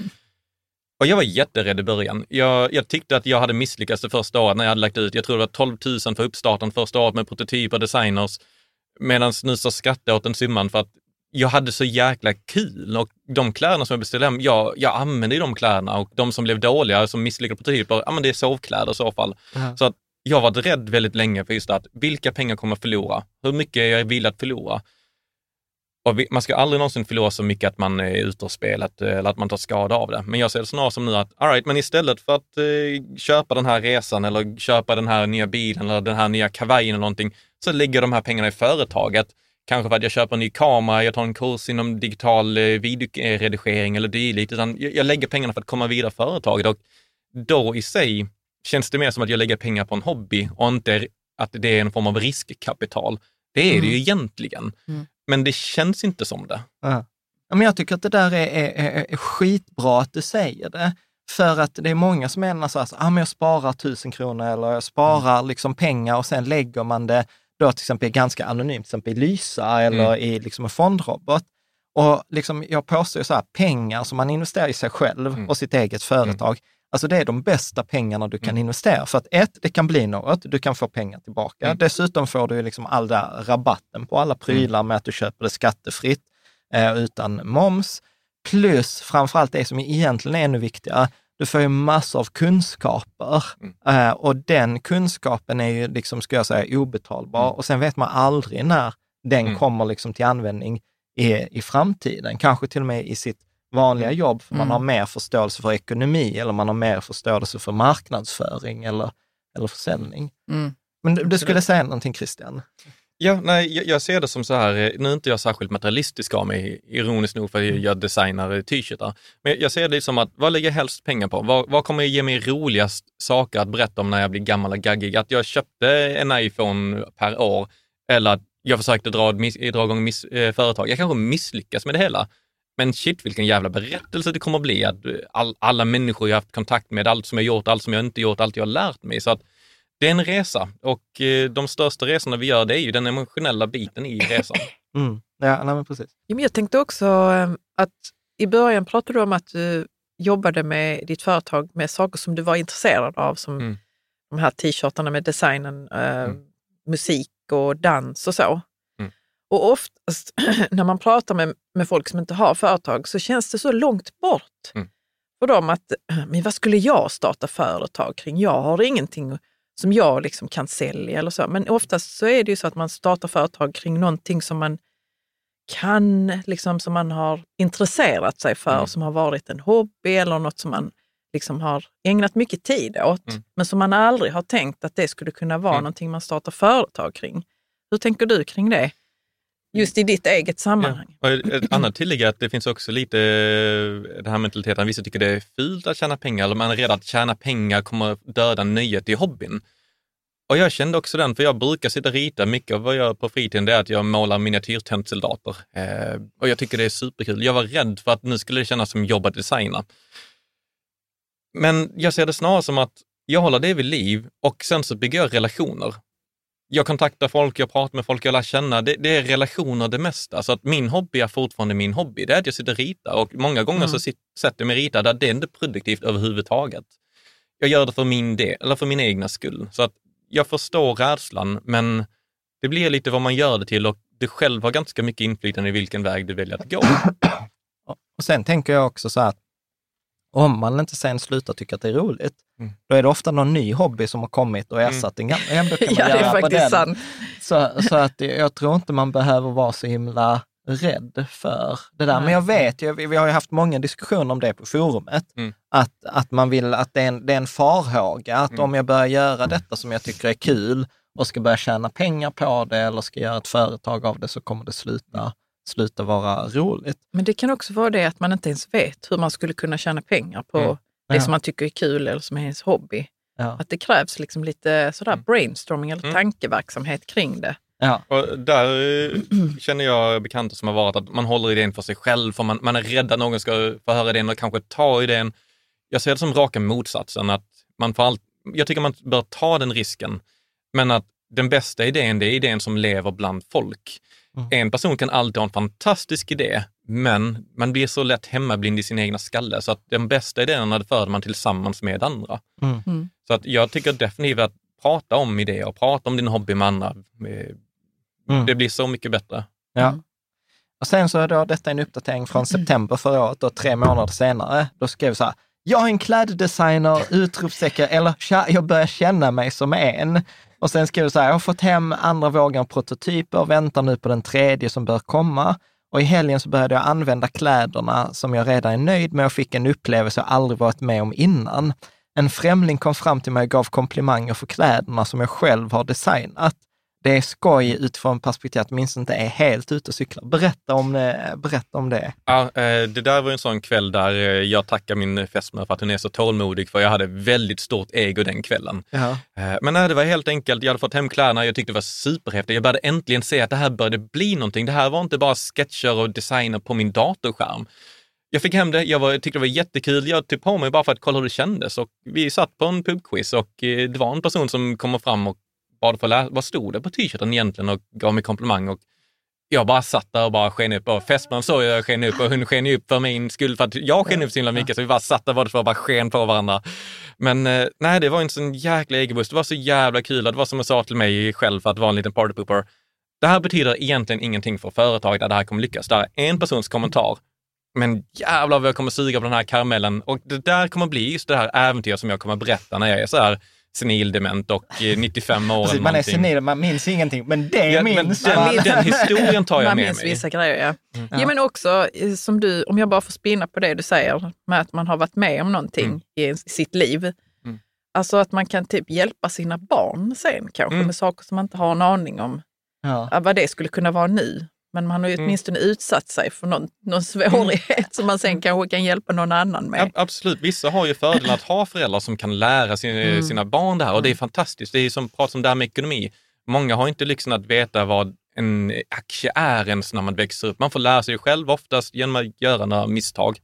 S3: Och jag var jätterädd i början. Jag, jag tyckte att jag hade misslyckats det första året när jag hade lagt ut, jag tror det var 12 000 för uppstarten första året med prototyper, designers. Medan nu så skrattade jag åt den summan för att jag hade så jäkla kul och de kläderna som jag beställde hem, jag, jag använde de kläderna och de som blev dåliga, som misslyckade prototyper, ja men det är sovkläder i så fall.
S1: Ja.
S3: Så att jag var rädd väldigt länge för just att vilka pengar kommer jag förlora? Hur mycket är jag villig att förlora? Och vi, man ska aldrig någonsin förlora så mycket att man är ute och spelat eller att man tar skada av det. Men jag ser det snarare som nu att, all right, men istället för att eh, köpa den här resan eller köpa den här nya bilen eller den här nya kavajen eller någonting, så lägger de här pengarna i företaget. Kanske för att jag köper en ny kamera, jag tar en kurs inom digital eh, videoredigering eller dylikt. Utan jag, jag lägger pengarna för att komma vidare företaget och då i sig känns det mer som att jag lägger pengar på en hobby och inte att det är en form av riskkapital. Det är det ju egentligen.
S2: Mm.
S3: Men det känns inte som det.
S1: Ja. Men jag tycker att det där är, är, är, är skitbra att du säger det. För att det är många som menar så här, ah, men jag sparar tusen kronor eller jag sparar
S3: Mm.
S1: liksom pengar och sen lägger man det då till exempel ganska anonymt, till exempel i Lysa eller
S3: Mm.
S1: i liksom en fondrobot. Och liksom, jag påstår ju så här, pengar som man investerar i sig själv
S3: Mm.
S1: och sitt eget företag, alltså det är de bästa pengarna du kan investera. För att ett, det kan bli något, du kan få pengar tillbaka.
S3: Mm.
S1: Dessutom får du liksom all där rabatten på alla prylar med att du köper det skattefritt eh, utan moms. Plus framförallt det som egentligen är ännu viktigare, du får ju massor av kunskaper eh, och den kunskapen är ju, liksom, ska jag säga, obetalbar och sen vet man aldrig när den
S3: Mm.
S1: kommer liksom till användning i, i framtiden. Kanske till och med i sitt vanliga jobb, för man
S2: Mm.
S1: har mer förståelse för ekonomi eller man har mer förståelse för marknadsföring eller, eller försäljning.
S2: Mm.
S1: Men du, du skulle säga någonting Christian?
S3: Ja, nej, jag, jag ser det som så här, eh, nu är inte jag särskilt materialistisk av mig, ironiskt nog för att jag designar eh, t-shirtar. Men jag ser det som att, vad lägger jag helst pengar på? Vad, vad kommer ge mig roligast saker att berätta om när jag blir gammal och gaggig? Att jag köpte en iPhone per år eller att jag försökte dra, dra igång miss, eh, företag. Jag kanske misslyckas med det hela. Men shit vilken jävla berättelse det kommer att bli. Att all, alla människor jag har haft kontakt med, allt som jag gjort, allt som jag inte gjort, allt jag har lärt mig. Så att det är en resa och eh, de största resorna vi gör det är ju den emotionella biten i resan.
S1: Mm. Ja, nej, men precis.
S2: Ja, men Jag tänkte också eh, att i början pratade du om att du jobbade med ditt företag med saker som du var intresserad av, som
S3: Mm.
S2: de här t-shirtarna med designen, eh,
S3: Mm.
S2: musik och dans och så. Och oftast när man pratar med, med folk som inte har företag så känns det så långt bort
S3: Mm.
S2: för dem att, men vad skulle jag starta företag kring? Jag har ingenting som jag liksom kan sälja eller så. Men oftast så är det ju så att man startar företag kring någonting som man kan, liksom som man har intresserat sig för,
S3: Mm.
S2: som har varit en hobby eller något som man liksom har ägnat mycket tid åt,
S3: Mm.
S2: men som man aldrig har tänkt att det skulle kunna vara
S3: Mm.
S2: någonting man startar företag kring. Hur tänker du kring det? Just i ditt eget sammanhang.
S3: Och ett annat tillägg är att det finns också lite eh, den här mentaliteten, vissa tycker det är fult att tjäna pengar eller man är rädd att tjäna pengar kommer döda nöjet i hobbyn. Och jag kände också den, för jag brukar sitta och rita. Mycket av vad jag gör på fritiden det är att jag målar miniatyrtentsoldater. Eh, och jag tycker det är superkul. Jag var rädd för att nu skulle det kännas som jobb att designa. Men jag ser det snarare som att jag håller det vid liv och sen så bygger jag relationer. Jag kontaktar folk, jag pratar med folk, jag lär känna. Det, det är relationer det mesta. Så att min hobby är fortfarande min hobby. Det är att jag sitter och ritar och många gånger så sit, sätter jag mig och ritar där det är inte produktivt överhuvudtaget. Jag gör det för min del, eller för min egna skull. Så att jag förstår rädslan, men det blir lite vad man gör det till och du själv har ganska mycket inflytande i vilken väg du väljer att gå.
S1: Och sen tänker jag också så att om man inte sen slutar tycka att det är roligt,
S3: Mm.
S1: då är det ofta någon ny hobby som har kommit och ersatt den gamla. Ja,
S2: det är faktiskt sant.
S1: Så, så att jag tror inte man behöver vara så himla rädd för det där. Men jag vet vi, vi har ju haft många diskussioner om det på forumet,
S3: Mm.
S1: att, att man vill, att det är en, det är en farhåga, att
S3: Mm.
S1: om jag börjar göra detta som jag tycker är kul och ska börja tjäna pengar på det eller ska göra ett företag av det så kommer det sluta, sluta vara roligt.
S2: Men det kan också vara det att man inte ens vet hur man skulle kunna tjäna pengar på
S3: Mm.
S2: det
S1: Ja.
S2: som man tycker är kul eller som är ens hobby.
S1: Ja.
S2: Att det krävs liksom lite sådär
S3: Mm.
S2: brainstorming eller
S3: Mm.
S2: tankeverksamhet kring det.
S1: Ja.
S3: Och där eh, känner jag bekanta som har varit att man håller idén för sig själv, för man, man är rädd att någon ska få höra idén och kanske ta idén. Jag ser det som raka motsatsen, att man får allt, jag tycker man bör ta den risken, men att den bästa idén, det är idén som lever bland folk.
S1: Mm.
S3: En person kan alltid ha en fantastisk idé, men man blir så lätt hemmablind i sin egna skalle, så att den bästa idéerna det för man tillsammans med andra.
S1: Mm.
S2: Mm.
S3: Så att jag tycker definitivt att prata om idéer och prata om din hobby med andra, eh,
S1: Mm.
S3: det blir så mycket bättre.
S1: Ja. Och sen så är då detta en uppdatering från september förra året och tre månader senare. Då skrev så här, jag är en kläddesigner, utropstecken, eller tja, jag börjar känna mig som en. Och sen skrev jag så här, jag har fått hem andra vågen prototyper, väntar nu på den tredje som bör komma. Och i helgen så började jag använda kläderna som jag redan är nöjd med och fick en upplevelse jag aldrig varit med om innan. En främling kom fram till mig och gav komplimanger för kläderna som jag själv har designat. Det är skoj utifrån perspektivet att minst inte är helt ute och cyklar. Berätta om det. Berätta om det.
S3: Ja, eh, det där var en sån kväll där eh, jag tackar min fästmö för att hon är så tålmodig, för jag hade väldigt stort ego den kvällen.
S1: Ja.
S3: Eh, Men nej, det var helt enkelt, jag hade fått hem kläderna, jag tyckte det var superhäftigt. Jag började äntligen se att det här började bli någonting. Det här var inte bara sketcher och designer på min datorskärm. Jag fick hem det, jag var, tyckte det var jättekul. Jag tog på mig bara för att kolla hur det kändes och vi satt på en pubquiz och det var en person som kom fram och bad för att läsa, vad stod det på t-shirten egentligen och gav mig komplimang och jag bara satt där och bara sken upp och fästman såg jag sken upp och hon sken upp för min skull för att jag sken upp så himla mycket så vi bara satt där för och bara sken på varandra. Men eh, nej, det var en sån jäkla egobuss. Det var så jävla kul. Det var som jag sa till mig själv för att vara en liten partypooper. Det här betyder egentligen ingenting för företaget att det här kommer lyckas. Det här är en persons kommentar. Men jävlar vad jag kommer suga på den här karamellen och det där kommer bli just det här äventyret som jag kommer berätta när jag är så här senildement och 95 år.
S1: Alltså, man är senil, man minns ingenting, men det ja, minns
S3: men den, den historien tar jag
S2: man
S3: med
S2: minns
S3: mig.
S2: vissa grejer, ja.
S3: Mm.
S2: ja. men också eh, som du, om jag bara får spinna på det du säger, med att man har varit med om någonting
S3: Mm.
S2: i, sitt liv.
S3: Mm.
S2: Alltså att man kan typ hjälpa sina barn sen kanske
S3: Mm.
S2: med saker som man inte har en aning om
S1: ja,
S2: vad det skulle kunna vara nu. Men man har ju
S3: Mm.
S2: åtminstone utsatt sig för någon, någon svårighet som man sen kanske kan hjälpa någon annan med.
S3: Ja, absolut, vissa har ju fördelen att ha föräldrar som kan lära sin,
S2: Mm.
S3: sina barn det här och det är fantastiskt. Det är som pratar om det här med ekonomi. Många har inte lyxen att veta vad en aktie är ens när man växer upp. Man får lära sig själv oftast genom att göra några misstag.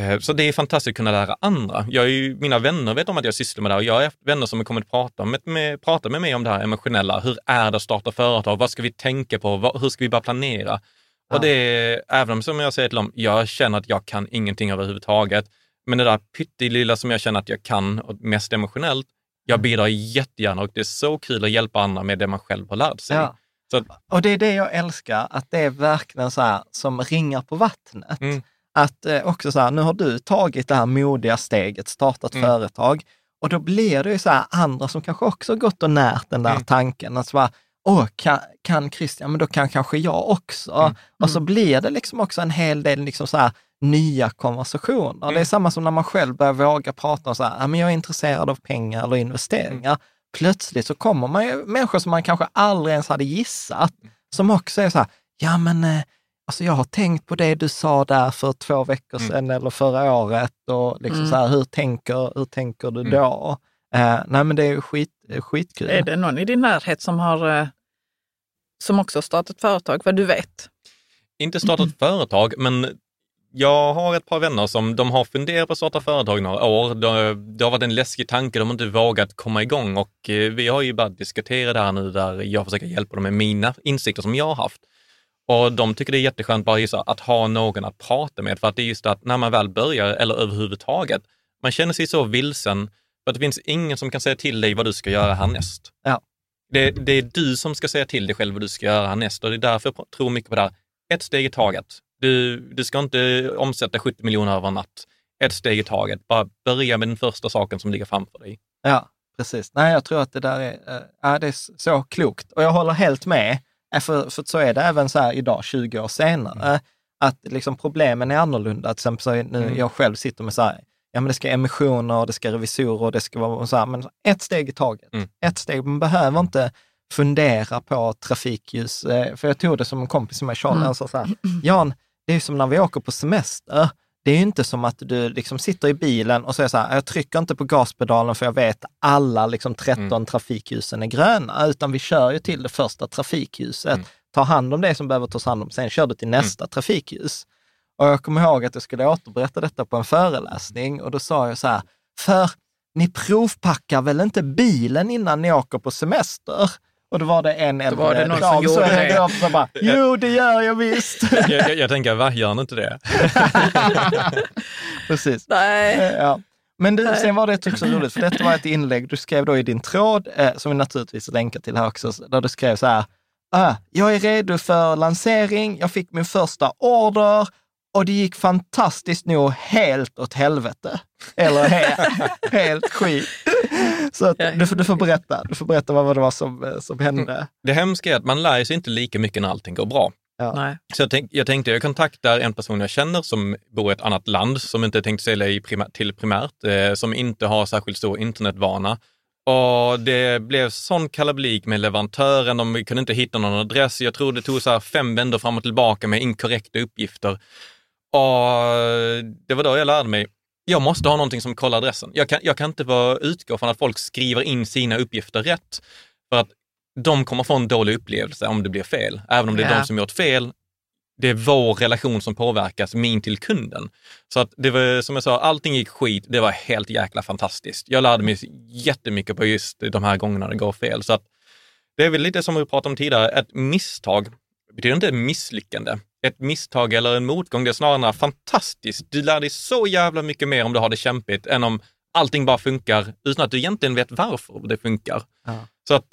S3: Eh, Så det är fantastiskt att kunna lära andra. Jag är ju, mina vänner vet om att jag sysslar med det här och jag har vänner som har kommit att prata med, med, prata med mig om det här emotionella. Hur är det att starta företag? Vad ska vi tänka på? Vad, hur ska vi börja planera?
S1: Ja.
S3: Och det är, även om som jag säger till dem, jag känner att jag kan ingenting överhuvudtaget. Men det där pyttelilla som jag känner att jag kan, och mest emotionellt, jag bidrar jättegärna och det är så kul att hjälpa andra med det man själv har lärt sig.
S1: Ja.
S3: Så
S1: Och det är det jag älskar, att det är verkligen så här som ringar på vattnet.
S3: Mm.
S1: Att eh, också så här, nu har du tagit det här modiga steget, startat
S3: Mm.
S1: företag och då blir det ju så här andra som kanske också har gått och närt den där
S3: Mm.
S1: tanken. Att så bara, Åh, kan, kan Christian, men då kan kanske jag också.
S3: Mm.
S1: Och så blir det liksom också en hel del liksom så här, nya konversationer. Det är
S3: Mm.
S1: samma som när man själv börjar våga prata om så här, "Ja, men jag är intresserad av pengar eller investeringar.
S3: Mm.
S1: Plötsligt så kommer man ju människor som man kanske aldrig ens hade gissat,
S3: Mm.
S1: som också är så här, ja men eh, alltså jag har tänkt på det du sa där för två veckor
S3: Mm.
S1: sedan eller förra året och liksom
S2: Mm.
S1: så här, hur tänker, hur tänker du
S3: Mm.
S1: då? Eh, nej men det är skit, eh, skitkul.
S2: Är det någon i din närhet som har eh, som också har startat företag, vad du vet?
S3: inte startat företag, men jag har ett par vänner som de har funderat på att starta företag några år. Det, det har varit en läskig tanke, de har inte vågat komma igång och vi har ju bara diskuterat det här nu där jag försöker hjälpa dem med mina insikter som jag har haft. Och de tycker det är jätteskönt bara just att ha någon att prata med, för att det är just att när man väl börjar, eller överhuvudtaget, man känner sig så vilsen, för att det finns ingen som kan säga till dig vad du ska göra härnäst.
S1: Ja.
S3: Det, det är du som ska säga till dig själv vad du ska göra härnäst och det är därför jag tror mycket på det här. Ett steg i taget. Du, du ska inte omsätta 70 miljoner över en natt. Ett steg i taget. Bara börja med den första saken som ligger framför dig.
S1: Ja, precis. Nej, jag tror att det där är, ja, det är så klokt. Och jag håller helt med, för, för så är det även så här idag, 20 år senare,
S3: Mm.
S1: att liksom problemen är annorlunda. Till exempel nu
S3: Mm.
S1: jag själv sitter med så här, ja men det ska emissioner, det ska revisorer, och det ska vara så här, men ett steg i taget.
S3: Mm.
S1: Ett steg, man behöver inte fundera på trafikljus. eh, För jag tog det som en kompis med Charlie,
S2: Mm.
S1: han sa så här, Jan, det är som när vi åker på semester. Det är ju inte som att du liksom sitter i bilen och säger så här, jag trycker inte på gaspedalen för jag vet alla liksom 13
S3: Mm.
S1: trafikljusen är gröna, utan vi kör ju till det första trafikljuset,
S3: Mm.
S1: tar hand om det som behöver tas hand om, sen kör du till nästa trafikljus. Och jag kommer ihåg att jag skulle återberätta detta på en föreläsning och då sa jag så här, för ni provpackar väl inte bilen innan ni åker på semester? Och då var det en äldre
S2: var det någon som
S1: dam
S2: gjorde
S1: så
S2: det.
S1: jag så bara, jo det gör jag visst.
S3: Jag, jag, jag tänker, va, gör ni inte det?
S1: Precis.
S2: Nej.
S1: Eh, Ja. Men du, sen var det också roligt, för detta var ett inlägg du skrev då i din tråd, eh, som vi naturligtvis länkar till här också, där du skrev så här, ah, jag är redo för lansering, jag fick min första order och det gick fantastiskt nog helt åt helvete. Eller he helt skit. Så att, du, får, du får berätta, du får berätta vad det var som, eh, som hände.
S3: Det hemska är att man lär sig inte lika mycket när allting går bra.
S1: Ja.
S2: Nej.
S3: Så jag, tänk, jag tänkte jag kontaktar en person jag känner som bor i ett annat land, som inte tänkt sälja i primär, till primärt, eh, som inte har särskilt stor internetvana. Och det blev sån kalabalik med leverantören, de kunde inte hitta någon adress. Jag tror det tog så här fem vändor fram och tillbaka med inkorrekta uppgifter. Och det var då jag lärde mig, jag måste ha någonting som kollar adressen. Jag kan, jag kan inte vara, utgå från att folk skriver in sina uppgifter rätt, för att de kommer få en dålig upplevelse om det blir fel. Även om det är
S2: Ja.
S3: de som gjort fel, det är vår relation som påverkas, min till kunden. Så att det var som jag sa, allting gick skit. Det var helt jäkla fantastiskt. Jag lärde mig jättemycket på just de här gångerna det går fel. Så att det är väl lite som vi pratade om tidigare, ett misstag betyder inte misslyckande. Ett misstag eller en motgång, det är snarare fantastiskt. Du lär dig så jävla mycket mer om du har det kämpigt än om allting bara funkar utan att du egentligen vet varför det funkar.
S1: Ja.
S3: Så att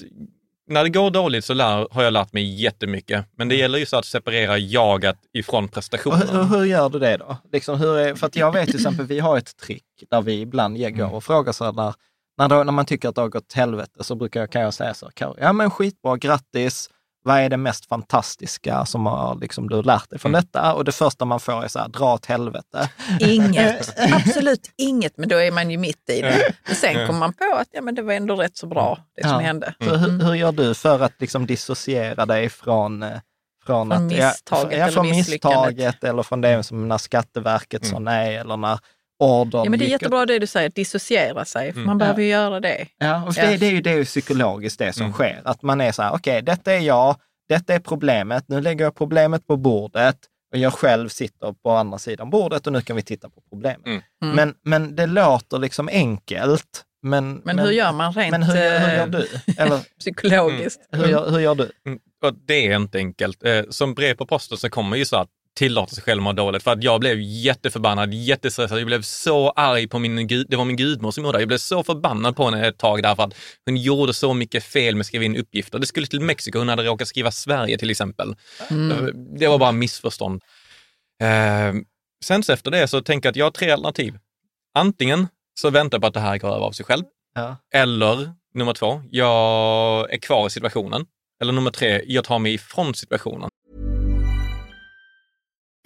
S3: när det går dåligt så lär, har jag lärt mig jättemycket. Men det gäller ju så att separera jaget ifrån prestationen.
S1: hur, hur gör du det då? Liksom, är, för att jag vet till exempel, vi har ett trick där vi ibland ger- går och frågar så här, när, när, då, när man tycker att det har gått åt helvete så brukar jag, kan jag säga så här, "Karo, ja men skitbra, grattis, vad är det mest fantastiska som har, liksom, du har lärt dig från detta? Och det första man får är så här, dra åt helvete.
S2: Inget, absolut inget, men då är man ju mitt i det. Men sen kommer man på att ja, men det var ändå rätt så bra, det som
S1: Ja.
S2: hände.
S1: Så hur, hur gör du för att liksom dissociera dig från, eh, från,
S2: Från
S1: att,
S2: misstaget
S1: ja,
S2: eller
S1: från
S2: misslyckandet.
S1: misstaget eller från det som när Skatteverket sa nej eller när ordern
S2: Ja, men det är jättebra det du säger, dissociera sig, för man
S3: Mm.
S2: behöver ju göra det.
S1: Ja, och
S2: Ja.
S1: Det, det, är ju, det är ju psykologiskt det som
S3: Mm.
S1: sker. Att man är så här, okej, detta är jag, detta är problemet, nu lägger jag problemet på bordet och jag själv sitter på andra sidan bordet och nu kan vi titta på problemet.
S3: Mm.
S2: Mm.
S1: Men, men det låter liksom enkelt. Men,
S2: Men, hur gör man rent
S1: Men hur, hur
S2: eh,
S1: gör du? Eller
S2: psykologiskt?
S1: hur gör, hur gör du?
S3: Mm, Och det är inte enkelt. Eh, Som brev på posten så kommer ju så att tillåta sig själv må dåligt. För att jag blev jätteförbannad, jättestressad. Jag blev så arg på min gud, det var min gudmor som gjorde det. Jag blev så förbannad på henne ett tag därför att hon gjorde så mycket fel med att skriva in uppgifter. Det skulle till Mexiko, hon hade råkat skriva Sverige till exempel.
S2: Mm.
S3: Eh, Det var bara missförstånd. Eh, sen så efter det så tänker jag att jag har tre alternativ. Antingen så väntar jag på att det här går över av sig själv.
S1: Ja.
S3: Eller nummer två, jag är kvar i situationen. Eller nummer tre, jag tar mig ifrån situationen.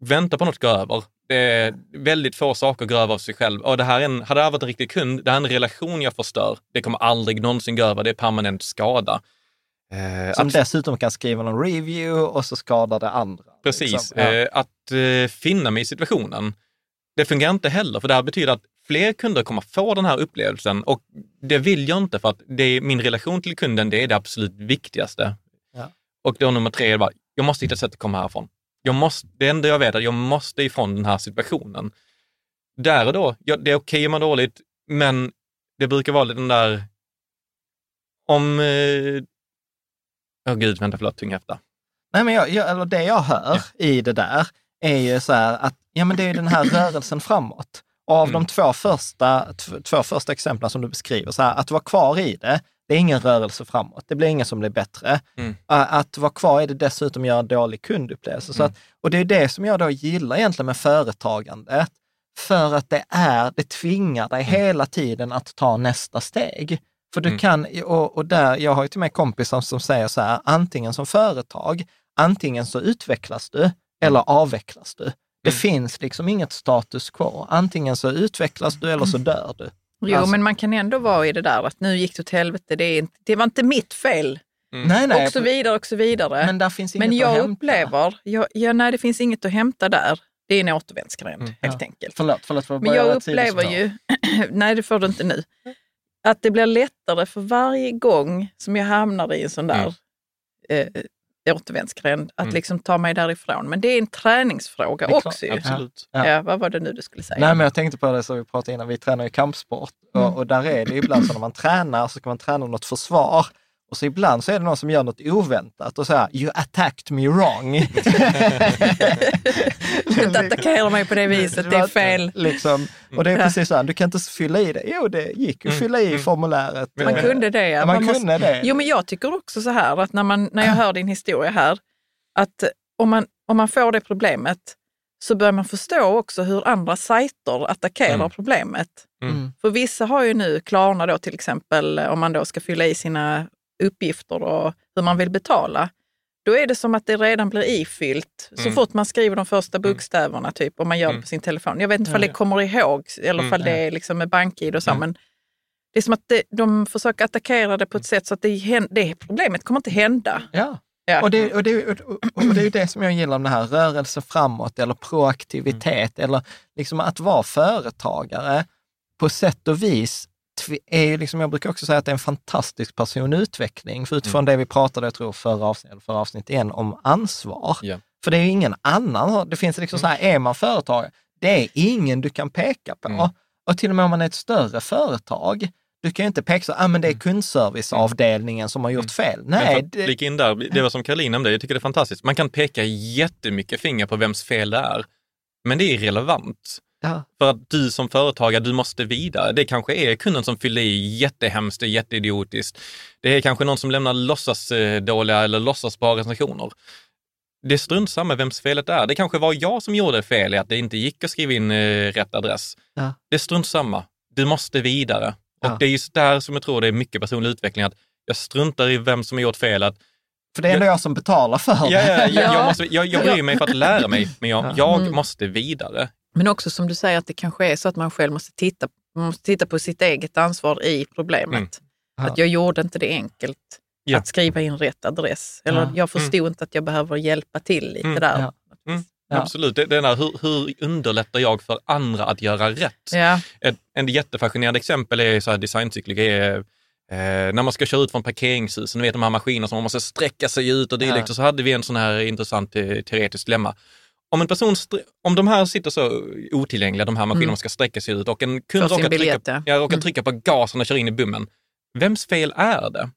S3: vänta på något går över. Det är väldigt få saker går över av sig själv. Och det här är en, hade det här varit en riktig kund, det här är en relation jag förstör. Det kommer aldrig någonsin gå över, det är permanent skada. Eh,
S1: Som
S3: att-
S1: dessutom kan skriva någon review och så skadar det andra.
S3: Precis.
S1: Liksom. Ja.
S3: Eh, att eh, finna mig i situationen, det fungerar inte heller, för det här betyder att fler kunder kommer få den här upplevelsen och det vill jag inte för att det är, min relation till kunden, det är det absolut viktigaste.
S1: Ja.
S3: Och då nummer tre är bara, jag måste hitta ett sätt att komma härifrån. Jag måste, det enda jag vet är att jag måste ifrån den här situationen. Där och då, ja, det är okej om man dåligt, men det brukar vara den där, om, eh, åh gud, vänta, förlåt, tung häfta.
S1: Nej, men jag, jag, eller det jag hör i det där är ju så här att ja, men det är den här rörelsen framåt. Och av
S3: Mm.
S1: de två första, tv- två första exemplen som du beskriver, så här, att vara kvar i det, det är ingen rörelse framåt. Det blir ingen som blir bättre.
S3: Mm.
S1: Att vara kvar i det dessutom gör en dålig kundupplevelse. Så
S3: Mm.
S1: att, och det är det som jag då gillar egentligen med företagandet. För att det är, det tvingar dig hela tiden att ta nästa steg. För du
S3: Mm.
S1: kan, och, och där, jag har ju till och med kompisar som säger så här, antingen som företag, antingen så utvecklas du eller avvecklas du. Det
S3: Mm.
S1: finns liksom inget status quo. Antingen så utvecklas du eller så dör du.
S2: Jo,
S1: Alltså-
S2: men man kan ändå vara i det där att nu gick det åt helvete, det, är inte, det var inte mitt fel.
S1: Nej, nej.
S2: och så vidare och så vidare.
S1: Men där finns inget
S2: Men
S1: att
S2: jag
S1: hämta.
S2: upplever, jag, ja, nej det finns inget att hämta där. Det är en återvändsgränd
S3: Mm,
S2: helt
S1: ja.
S2: enkelt.
S1: Förlåt, förlåt. Jag
S2: Men jag upplever ju, nej det får du inte nu. att det blir lättare för varje gång som jag hamnar i en sån där
S3: Mm.
S2: eh, återvändsgränd, att
S3: Mm.
S2: liksom ta mig därifrån. Men det är en träningsfråga
S1: är klart,
S2: också. ju.
S3: Absolut.
S1: Ja.
S2: Ja. vad var det nu du skulle säga?
S1: Nej, men jag tänkte på det som vi pratade innan, vi tränar ju kampsport och, och där är det ibland så när man tränar så kan man träna något försvar och så ibland så är det någon som gör något oväntat och säger you attacked me wrong.
S2: Du ska inte attackera mig på det viset, det är fel.
S1: Liksom, och det är precis så här, du kan inte fylla i det. Jo, det gick att fylla i formuläret.
S2: Man kunde det. ja.
S1: Man,
S2: måste-
S1: kunde det.
S2: Jo, men jag tycker också så här att när, man, när jag hör din historia här, att om man, om man får det problemet så börjar man förstå också hur andra sajter attackerar
S3: Mm.
S2: problemet.
S1: Mm.
S2: För vissa har ju nu, Klarna då till exempel, om man då ska fylla i sina uppgifter och hur man vill betala, då är det som att det redan blir ifyllt så
S3: Mm.
S2: fort man skriver de första bokstäverna, typ, om man gör det
S3: Mm.
S2: på sin telefon. Jag vet inte om
S1: Ja,
S2: det kommer ihåg eller
S3: Mm.
S2: om det är liksom med bank-id och så,
S3: Mm.
S2: men det är som att det, de försöker attackera det på ett sätt så att det, det problemet kommer inte hända.
S1: Ja.
S2: Ja.
S1: Och, det, och, det, och, och det är ju det som jag gillar med det här, rörelse framåt eller proaktivitet eller liksom att vara företagare på sätt och vis är ju liksom, jag brukar också säga att det är en fantastisk personutveckling, för utifrån det vi pratade, jag tror förra avsnittet, förra avsnittet igen, om ansvar.
S3: Ja.
S1: För det är ju ingen annan, det finns liksom så här, är man företagare, det är ingen du kan peka på.
S3: Mm.
S1: Och till och med om man är ett större företag, du kan ju inte peka så, ah, men det är kundserviceavdelningen som har gjort fel.
S3: Men för
S1: Nej, det,
S3: flika in där, det var som Caroline nämnde, jag tycker det är fantastiskt. Man kan peka jättemycket finger på vems fel det är, men det är irrelevant.
S1: Ja.
S3: För att du som företagare, du måste vidare. Det kanske är kunden som fyller i jättehemskt och jätteidiotiskt. Det är kanske någon som lämnar låtsas eh, dåliga eller låtsas bra recensioner. Det strunt samma vems felet är. Det kanske var jag som gjorde fel i att det inte gick att skriva in eh, rätt adress.
S1: Ja.
S3: Det är strunt samma. Du måste vidare.
S1: Ja.
S3: Och det är just där som jag tror det är mycket personlig utveckling, att jag struntar i vem som har gjort fel. Att
S1: För det är ändå jag som betalar för det.
S3: ja,
S2: Ja.
S3: jag, måste, jag, jag bryr mig för att lära mig, men jag, jag
S2: Mm.
S3: måste vidare.
S2: Men också som du säger att det kanske är så att man själv måste titta, måste titta på sitt eget ansvar i problemet.
S3: Mm.
S2: Att jag gjorde inte det enkelt
S3: Ja.
S2: att skriva in rätt adress. Eller
S1: Ja.
S2: jag förstod inte att jag behöver hjälpa till lite
S3: Mm.
S2: där.
S1: Ja.
S3: Mm. Absolut. Det, det där, hur, hur underlättar jag för andra att göra rätt?
S2: Ja.
S3: Ett en jättefascinerande exempel är så här designpsykologi. Är, eh, när man ska köra ut från parkeringshusen, ni vet de här maskinerna som man måste sträcka sig ut och dylikt.
S1: Ja.
S3: Och så hade vi en sån här intressant eh, teoretisk dilemma. Om en person, om de här sitter så otillgängliga, de här maskinerna
S2: Mm.
S3: ska sträcka sig ut och en kund råkar,
S2: biljett,
S3: trycka,
S2: ja.
S3: råkar
S2: Mm.
S3: trycka på gasen och kör in i bummen. Vems fel är det?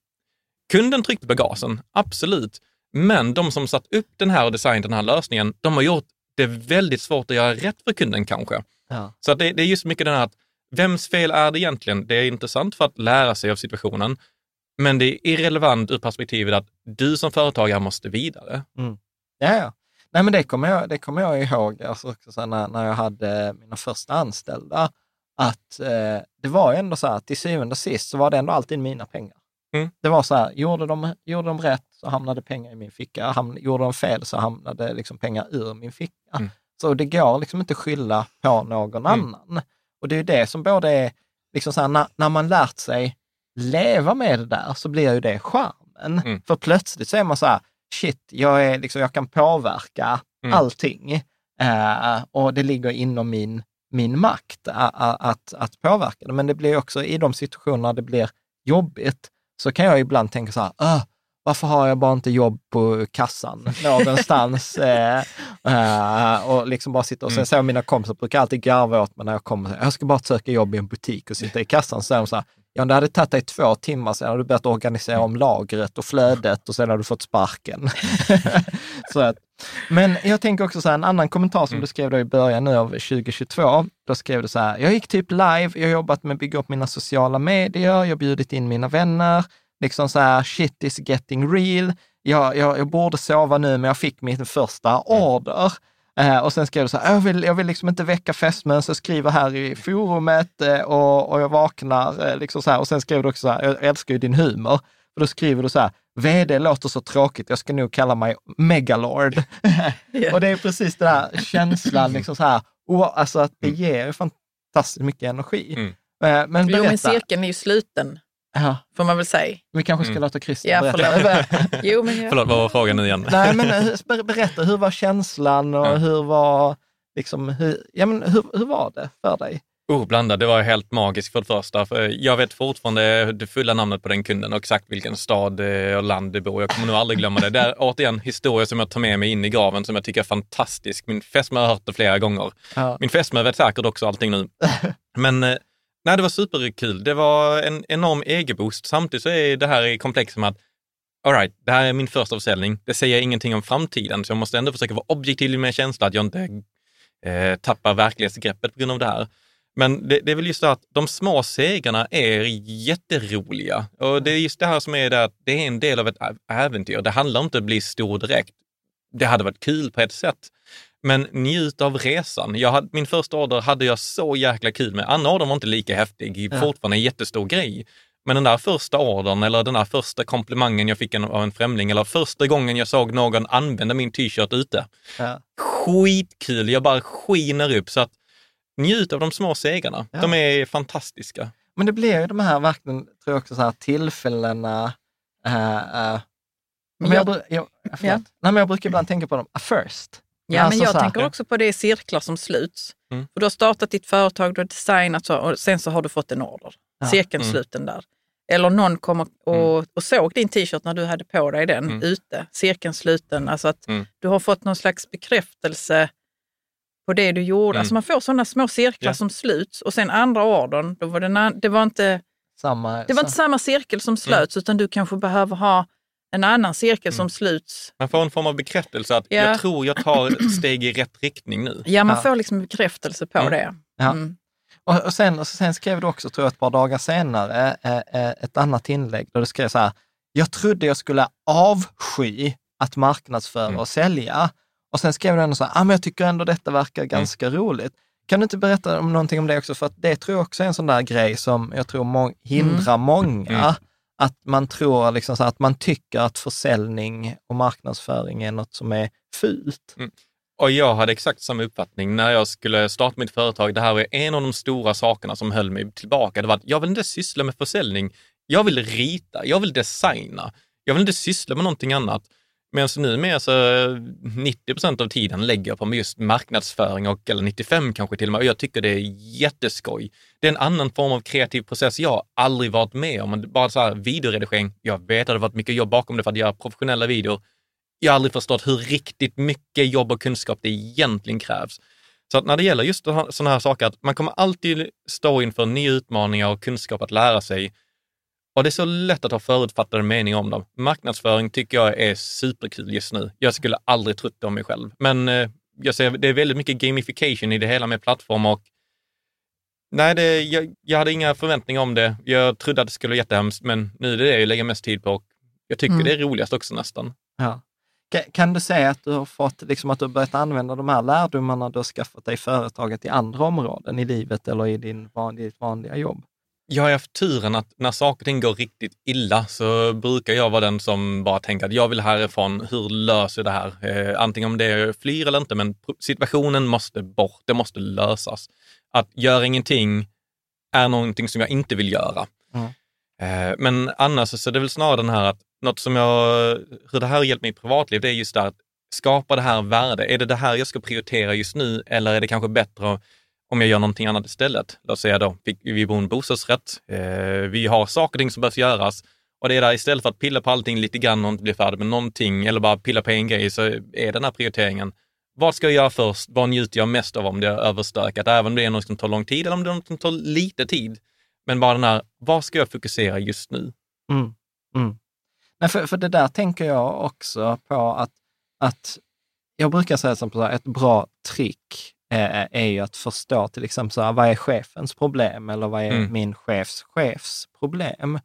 S3: Kunden tryckte på gasen, absolut. Men de som satt upp den här och designat den här lösningen, de har gjort det väldigt svårt att göra rätt för kunden kanske.
S1: Ja.
S3: Så det, det är just mycket den här att vems fel är det egentligen? Det är intressant för att lära sig av situationen, men det är irrelevant ur perspektivet att du som företagare måste vidare.
S1: Ja, ja. Nej, men det kommer jag, det kommer jag ihåg alltså också så när, när jag hade mina första anställda, att eh, det var ju ändå så här att till syvende och sist så var det ändå alltid mina pengar.
S3: Mm.
S1: Det var så här, gjorde de, gjorde de rätt så hamnade pengar i min ficka, Ham, gjorde de fel så hamnade liksom pengar ur min ficka.
S3: Mm.
S1: Så det går liksom inte att skylla på någon
S3: Mm.
S1: annan. Och det är det som både är, liksom så här, när, när man lärt sig leva med det där så blir ju det charmen.
S3: Mm.
S1: För plötsligt så är man så här, shit, jag, är liksom, jag kan påverka
S3: Mm.
S1: allting eh, och det ligger inom min, min makt a, a, att, att påverka det. Men det blir också i de situationer det blir jobbigt, så kan jag ibland tänka så här, "Åh, varför har jag bara inte jobb på kassan någonstans? eh, eh, och liksom bara sitta och sen
S3: Mm.
S1: så mina kompisar brukar alltid garva åt mig när jag kommer jag ska bara söka jobb i en butik och sitta i kassan. Så säger de så här, ja det hade tagit dig två timmar, sen har du börjat organisera om lagret och flödet och sen har du fått sparken. så att, men jag tänker också så här, en annan kommentar som
S3: Mm.
S1: du skrev då i början nu av 2022, då skrev du så här, jag gick typ live, jag har jobbat med att bygga upp mina sociala medier, jag har bjudit in mina vänner, liksom så här, shit is getting real, jag, jag, jag borde sova nu men jag fick min första order. Eh, och sen skrev du så här, jag vill, jag vill liksom inte väcka fästmön, så jag skriver här i forumet eh, och, och jag vaknar. Eh, liksom så här. Och sen skrev du också så här, jag älskar ju din humor. För då skriver du så här, vd låter så tråkigt, jag ska nog kalla mig megalord. och det är precis den här känslan, liksom så här, oh, alltså att det ger ju fantastiskt mycket energi.
S3: Mm.
S1: Men
S2: Jo, men
S1: berätta,
S2: cirkeln är ju sluten,
S1: ja,
S2: får man väl säga.
S1: vi kanske ska
S3: Mm.
S1: låta Christian
S2: Ja,
S1: berätta.
S2: förlåt. Jo, men jag,
S3: Förlåt, vad var frågan nu igen?
S1: Nej, men eh, ber- berätta, hur var känslan och
S3: Ja.
S1: hur var, liksom, hur, ja, men hur, hur var det för dig?
S3: Oh, blandad. Det var helt magiskt för det första. För jag vet fortfarande det fulla namnet på den kunden och exakt vilken stad eh, och land det bor Jag kommer nog aldrig glömma det. Det är återigen historia som jag tar med mig in i graven som jag tycker är fantastisk. Min fästmö har hört det flera gånger.
S1: Ja.
S3: Min fästmö vet säkert också allting nu. Men eh, nej, det var superkul. Det var en enorm egeboost. Samtidigt så är det här komplext med att all right, det här är min första försäljning. Det säger ingenting om framtiden, så jag måste ändå försöka vara objektiv med känsla, att jag inte eh, tappar verklighetsgreppet på grund av det här. Men det, det är väl just det att de små segrarna är jätteroliga. Och det är just det här som är det att det är en del av ett äventyr. Det handlar inte om att bli stor direkt. Det hade varit kul på ett sätt. Men njut av resan. Jag hade, min första order hade jag så jäkla kul med. Andra ordern var inte lika häftig,
S1: Ja.
S3: fortfarande en jättestor grej. Men den där första ordern eller den där första komplimangen jag fick av en främling eller första gången jag såg någon använda min t-shirt ute.
S1: Ja.
S3: Skitkul, jag bara skiner upp. Så att njut av de små segrarna.
S1: Ja.
S3: De är fantastiska.
S1: Men det blir ju de här verkligen, tror jag också, så här tillfällena. äh, äh, men jag,
S2: Jag-
S1: jag.
S2: Ja.
S1: Nej, men jag brukar ibland tänka på dem uh, first.
S2: Ja,
S1: Alltså
S2: men jag tänker också på det i cirklar som sluts.
S3: Mm.
S2: För du har startat ditt företag, du har designat så, och sen så har du fått en order.
S1: Ja.
S2: Cirkeln
S3: Mm.
S2: sluten där. Eller någon kom och, och, och såg din t-shirt när du hade på dig den
S3: Mm.
S2: ute. Cirkeln sluten. Alltså att
S3: Mm.
S2: du har fått någon slags bekräftelse på det du gjorde.
S3: Mm.
S2: Alltså man får sådana små cirklar
S3: Ja.
S2: som sluts och sen andra ordern, då var det, det var inte
S1: Samma,
S2: det var inte samma cirkel som slöts utan du kanske behöver ha en annan cirkel som sluts.
S3: Man får en form av bekräftelse att
S2: Ja.
S3: jag tror jag tar steg i rätt riktning nu.
S2: Ja, man
S1: Ja.
S2: får liksom bekräftelse på
S3: Mm.
S2: det.
S1: Ja.
S2: Mm.
S1: Och, och, sen, och sen skrev du också, tror jag, ett par dagar senare, eh, eh, ett annat inlägg där du skrev så här, jag trodde jag skulle avsky att marknadsföra
S3: Mm.
S1: och sälja. Och sen skrev du ändå så här, ah, men jag tycker ändå detta verkar ganska roligt. Kan du inte berätta om någonting om det också? För att det tror jag också är en sån där grej som jag tror må- hindrar många. Att man tror liksom så här, att man tycker att försäljning och marknadsföring är något som är fult. Mm.
S3: Och jag hade exakt samma uppfattning när jag skulle starta mitt företag. Det här var en av de stora sakerna som höll mig tillbaka. Det var att jag vill inte syssla med försäljning. Jag vill rita, jag vill designa. Jag vill inte syssla med någonting annat. Medan numera så eh, 90 procent av tiden lägger jag på just marknadsföring och eller 95 kanske till och med. Och jag tycker det är jätteskoj. Det är en annan form av kreativ process jag har aldrig varit med om. Bara så här videoredigering. Jag vet att det har varit mycket jobb bakom det för att göra professionella videor jag har aldrig förstått hur riktigt mycket jobb och kunskap det egentligen krävs. Så att när det gäller just sådana här saker, att man kommer alltid stå inför nya utmaningar och kunskap att lära sig. Och det är så lätt att ha förutfattade meningar om dem. Marknadsföring tycker jag är superkul just nu. Jag skulle aldrig trott det om mig själv. Men eh, jag ser, det är väldigt mycket gamification i det hela med plattformar och Nej, det, jag, jag hade inga förväntningar om det. Jag trodde att det skulle vara jättehemskt, men nu är det det jag lägger mest tid på och jag tycker
S2: Mm.
S3: det är roligast också nästan.
S1: Ja. Ka- Kan du säga att du har fått, liksom att du börjat använda de här lärdomarna du har skaffat dig i företaget i andra områden i livet eller i din, ditt vanliga jobb?
S3: Jag har haft turen att när saker och ting går riktigt illa så brukar jag vara den som bara tänker att jag vill härifrån, hur löser jag det här? Eh, antingen om det flyr eller inte, men situationen måste bort, det måste lösas. Att göra ingenting är någonting som jag inte vill göra.
S1: Mm.
S3: Eh, men annars så är det väl snarare den här att något som jag, hur det här har hjälpt mig i privatliv, det är just det här att skapa det här värde. Är det det här jag ska prioritera just nu eller är det kanske bättre om jag gör någonting annat istället? Låt säga då, vi- bor i en bostadsrätt, eh, vi har saker och ting som behövs göras och det är där istället för att pilla på allting lite grann och inte bli färdig med någonting eller bara pilla på en grej så är den här prioriteringen. Vad ska jag göra först? Vad njuter jag mest av om det är överstökat? Även om det är något som tar lång tid eller om det är något som tar lite tid. Men bara den här, vad ska jag fokusera just nu?
S1: Mm. Mm. Nej, för, för det där tänker jag också på att, att jag brukar säga som ett bra trick är ju att förstå till exempel så här, vad är chefens problem eller vad är
S3: Mm.
S1: min chefs chefs problem?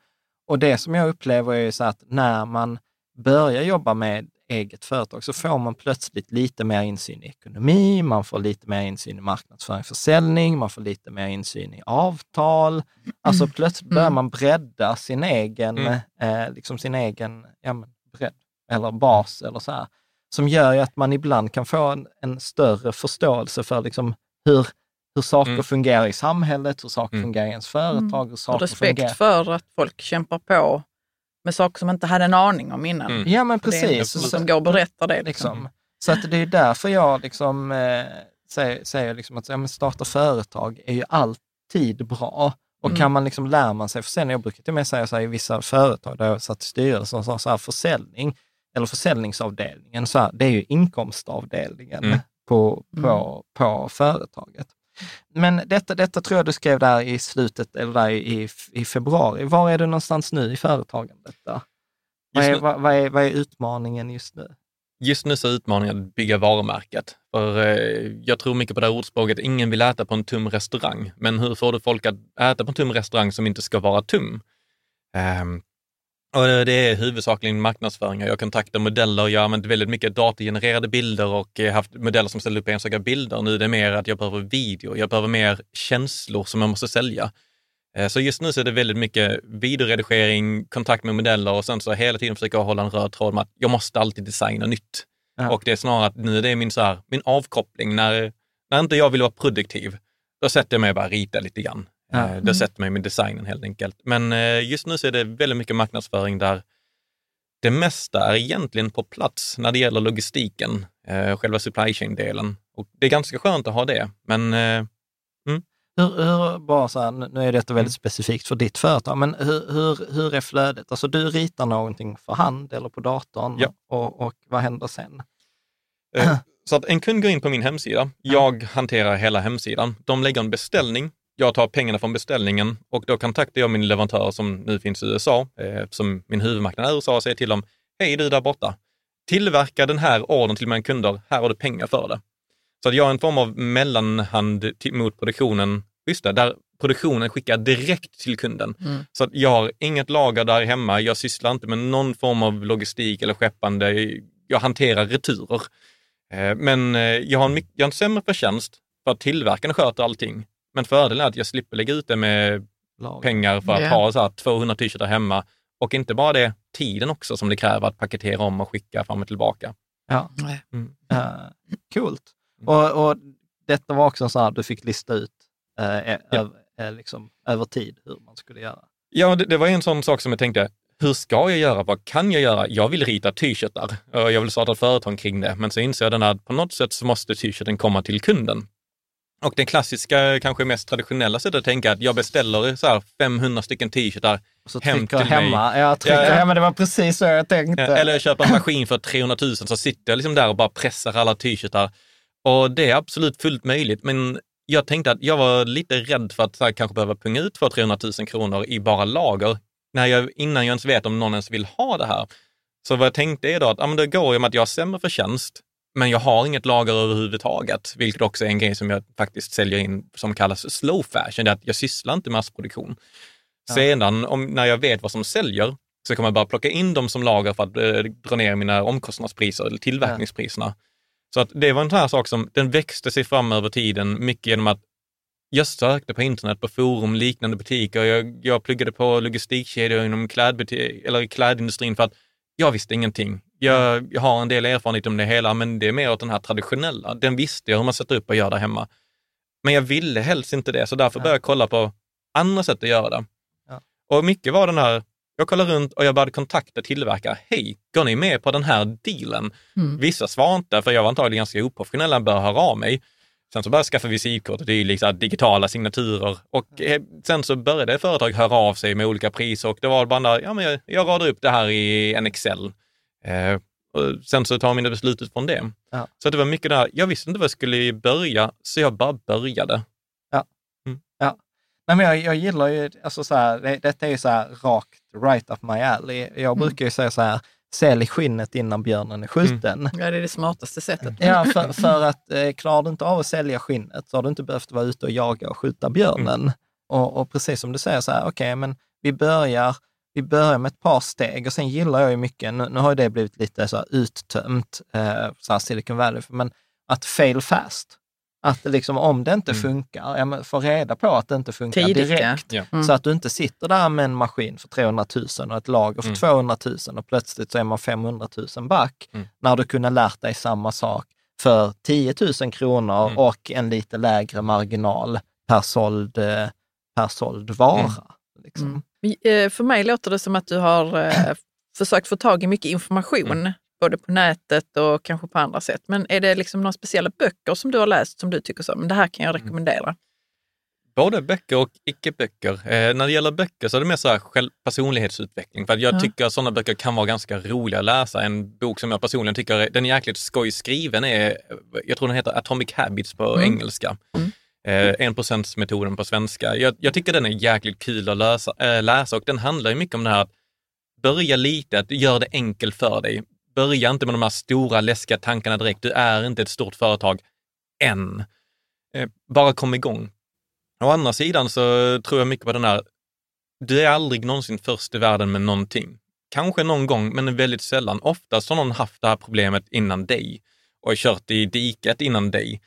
S1: Och det som jag upplever är ju så att när man börjar jobba med eget företag så får man plötsligt lite mer insyn i ekonomi, man får lite mer insyn i marknadsföring och försäljning, man får lite mer insyn i avtal. Alltså plötsligt börjar
S2: Mm.
S1: man bredda sin egen,
S3: Mm.
S1: eh, liksom sin egen ja, bredd eller bas eller så här. Som gör ju att man ibland kan få en, en större förståelse för liksom hur, hur saker
S3: Mm.
S1: fungerar i samhället, hur saker
S3: Mm.
S1: fungerar i ens företag, hur
S2: Och
S1: saker
S2: respekt
S1: fungerar.
S2: för att folk kämpar på med saker som inte hade en aning om innan.
S3: Mm.
S1: Ja, men
S2: Det är en
S1: precis.
S2: som går och berättar det.
S1: Liksom.
S2: Liksom.
S1: Så att det är därför jag liksom, eh, säger, säger liksom att ja, men starta företag är ju allt tid bra? Och
S2: Mm.
S1: kan man liksom, lär man sig försäljning? Jag brukar till och med säga så här i vissa företag där jag satt i styrelsen, så, så här, försäljning, eller försäljningsavdelningen, så här, det är ju inkomstavdelningen
S3: Mm.
S1: på, på, på företaget. Men detta, detta tror jag du skrev där i slutet, eller där i, i februari. Var är du någonstans nu i företagandet? Där? Vad, är,
S3: nu-
S1: vad, vad, är, vad är utmaningen just nu?
S3: Just nu så är utmaningen att bygga varumärket. För eh, jag tror mycket på det här ordspråket, ingen vill äta på en tom restaurang. Men hur får du folk att äta på en tom restaurang som inte ska vara tom? Ehm, och det är huvudsakligen marknadsföring. Jag kontaktar modeller, jag har använt väldigt mycket datorgenererade bilder och eh, haft modeller som ställer upp enstaka bilder. Nu är det mer att jag behöver video, jag behöver mer känslor som jag måste sälja. Eh, Så just nu så är det väldigt mycket videoredigering, kontakt med modeller och sen så hela tiden försöka hålla en röd tråd med att jag måste alltid designa nytt.
S1: Ja.
S3: Och det är snarare att nu det är min, så här, min avkoppling. När, när inte jag vill vara produktiv, då sätter jag mig och bara rita lite grann.
S1: Ja.
S3: Eh, Då sätter mig med designen helt enkelt. Men eh, just nu så är det väldigt mycket marknadsföring där det mesta är egentligen på plats när det gäller logistiken, eh, själva supply chain-delen. Och det är ganska skönt att ha det, men eh,
S1: Hur, hur, bara så här, nu är detta väldigt
S3: Mm.
S1: specifikt för ditt företag, men hur, hur, hur är flödet? Alltså du ritar någonting för hand eller på datorn
S3: Ja.
S1: och, och vad händer sen?
S3: Så att en kund går in på min hemsida, jag hanterar hela hemsidan. De lägger en beställning, jag tar pengarna från beställningen och då kontaktar jag min leverantör som nu finns i USA, eh, som min huvudmarknad är USA, och säger till dem, hej du där borta, tillverka den här ordern till mina kunder, här har du pengar för det. Så att jag är en form av mellanhand till, mot produktionen, just det, där produktionen skickar direkt till kunden.
S2: Mm.
S3: Så att jag har inget lager där hemma, jag sysslar inte med någon form av logistik eller skeppande, jag hanterar returer. Eh, Men eh, jag har, en, mycket- jag har en sämre förtjänst för att tillverkaren sköter allting. Men fördelen är att jag slipper lägga ut det med
S1: Lager.
S3: pengar för att
S2: Ja.
S3: ha så här 200 t-shirtar hemma. Och inte bara det, tiden också som det kräver att paketera om och skicka fram och tillbaka.
S1: Ja.
S2: Nej.
S1: Uh, coolt. Och, och detta var också så här, du fick lista ut eh,
S3: Ja.
S1: över, eh, liksom, över tid hur man skulle göra.
S3: Ja, det, det var en sån sak som jag tänkte, hur ska jag göra? Vad kan jag göra? Jag vill rita t-shirtar och jag vill starta ett företag kring det. Men så inser jag den att på något sätt så måste t-shirten komma till kunden. Och det klassiska, kanske mest traditionella sättet att tänka att jag beställer så här 500 stycken t-shirtar
S1: så
S3: hem till
S1: hemma.
S3: mig.
S1: Jag trycker
S3: Ja,
S1: hemma, det var precis så jag tänkte.
S3: Eller jag köper en maskin för 300 000 så sitter jag liksom där och bara pressar alla t-shirtar. Och det är absolut fullt möjligt, men jag tänkte att jag var lite rädd för att så här, kanske behöva punga ut 200-300 000 kronor i bara lager när jag, innan jag ens vet om någon ens vill ha det här. Så vad jag tänkte är då att ja, men det går ju med att jag har sämre förtjänst, men jag har inget lager överhuvudtaget, vilket också är en grej som jag faktiskt säljer in som kallas slow fashion, det är att jag sysslar inte med massproduktion. Sedan, om, när jag vet vad som säljer, så kommer jag bara plocka in dem som lager för att eh, dra ner mina omkostnadspriser eller tillverkningspriserna. Så att det var en sån här sak som, den växte sig fram över tiden, mycket genom att jag sökte på internet, på forum, liknande butiker. Jag, jag pluggade på logistikkedjor inom klädbutik, eller klädindustrin för att jag visste ingenting. Jag, jag har en del erfarenhet om det hela, men det är mer åt den här traditionella. Den visste jag hur man sätter upp och gör där hemma. Men jag ville helst inte det, så därför började jag kolla på andra sätt att göra det.
S1: Ja.
S3: Och mycket var den här, jag kollade runt och jag började kontakta tillverkare. Hej, går ni med på den här dealen?
S2: Mm.
S3: Vissa svarade inte, för jag var antagligen ganska oprofessionell och började höra av mig. Sen så började jag skaffa visitkort och dylikt, så här digitala signaturer. Och sen så började företag höra av sig med olika priser och det var bara där, ja men jag, jag radar upp det här i en Excel. Eh, och sen så tar mina beslut utifrån det.
S1: Ja.
S3: Så det var mycket där, jag visste inte var jag skulle börja, så jag bara började.
S1: Nej, men jag, jag gillar ju, alltså så här, det, detta är ju så här rakt right up my alley. Jag brukar ju säga så här, sälj skinnet innan björnen är skjuten.
S2: Ja, det är det smartaste sättet.
S1: Ja, för, för att eh, klarar du inte av att sälja skinnet så har du inte behövt vara ute och jaga och skjuta björnen. Och, och precis som du säger, så här, okej, men vi börjar, vi börjar med ett par steg och sen gillar jag ju mycket, nu, nu har ju det blivit lite så här uttömt, eh, så här Silicon Valley, men att fail fast. Att liksom, om det inte funkar, ja, få reda på att det inte funkar
S2: Tidigt,
S1: direkt.
S3: Ja.
S2: Mm.
S1: Så att du inte sitter där med en maskin för 300 000 och ett lager för
S3: Mm.
S1: 200 000 och plötsligt så är man 500 000 back.
S3: Mm.
S1: När du kunde lärt dig samma sak för 10 000 kronor
S3: Mm.
S1: och en lite lägre marginal per såld, eh, per såld vara.
S3: Mm.
S1: Liksom.
S2: Mm. Eh, För mig låter det som att du har eh, försökt få tag i mycket information,
S3: Mm.
S2: både på nätet och kanske på andra sätt. Men är det liksom några speciella böcker som du har läst som du tycker så, men det här kan jag
S3: Mm.
S2: rekommendera?
S3: Både böcker och icke-böcker. Eh, när det gäller böcker så är det mer så här själv, personlighetsutveckling. För jag
S2: Ja.
S3: tycker att sådana böcker kan vara ganska roliga att läsa. En bok som jag personligen tycker den är jäkligt skoj skriven är, jag tror den heter Atomic Habits på
S2: Mm.
S3: engelska. Eh, en metoden på svenska. Jag, jag tycker den är jäkligt kul att läsa, äh, läsa och den handlar ju mycket om det här att börja litet, gör det enkelt för dig. Börja inte med de här stora läskiga tankarna direkt. Du är inte ett stort företag än. Eh, bara kom igång. Å andra sidan så tror jag mycket på den här, du är aldrig någonsin först i världen med någonting. Kanske någon gång, men väldigt sällan. Oftast har någon haft det här problemet innan dig och kört i diket innan dig.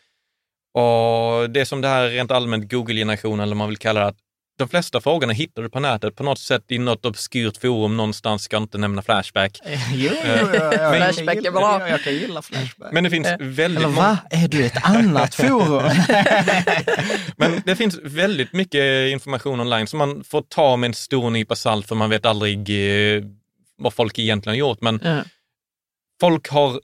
S3: Och det är som det här rent allmänt Google-generationen, eller man vill kalla det, att de flesta frågorna hittar du på nätet på något sätt i något obskyrt forum någonstans, ska inte nämna Flashback.
S1: Jo, jo, jo,
S3: Eh,
S1: jag, jag,
S2: Flashback är bra.
S1: Jag, jag kan gilla Flashback.
S3: Men det finns väldigt
S1: Eller va? Är du ett annat forum?
S3: Men det finns väldigt mycket information online som man får ta med en stor nypa salt för man vet aldrig eh, vad folk egentligen har gjort. Men folk har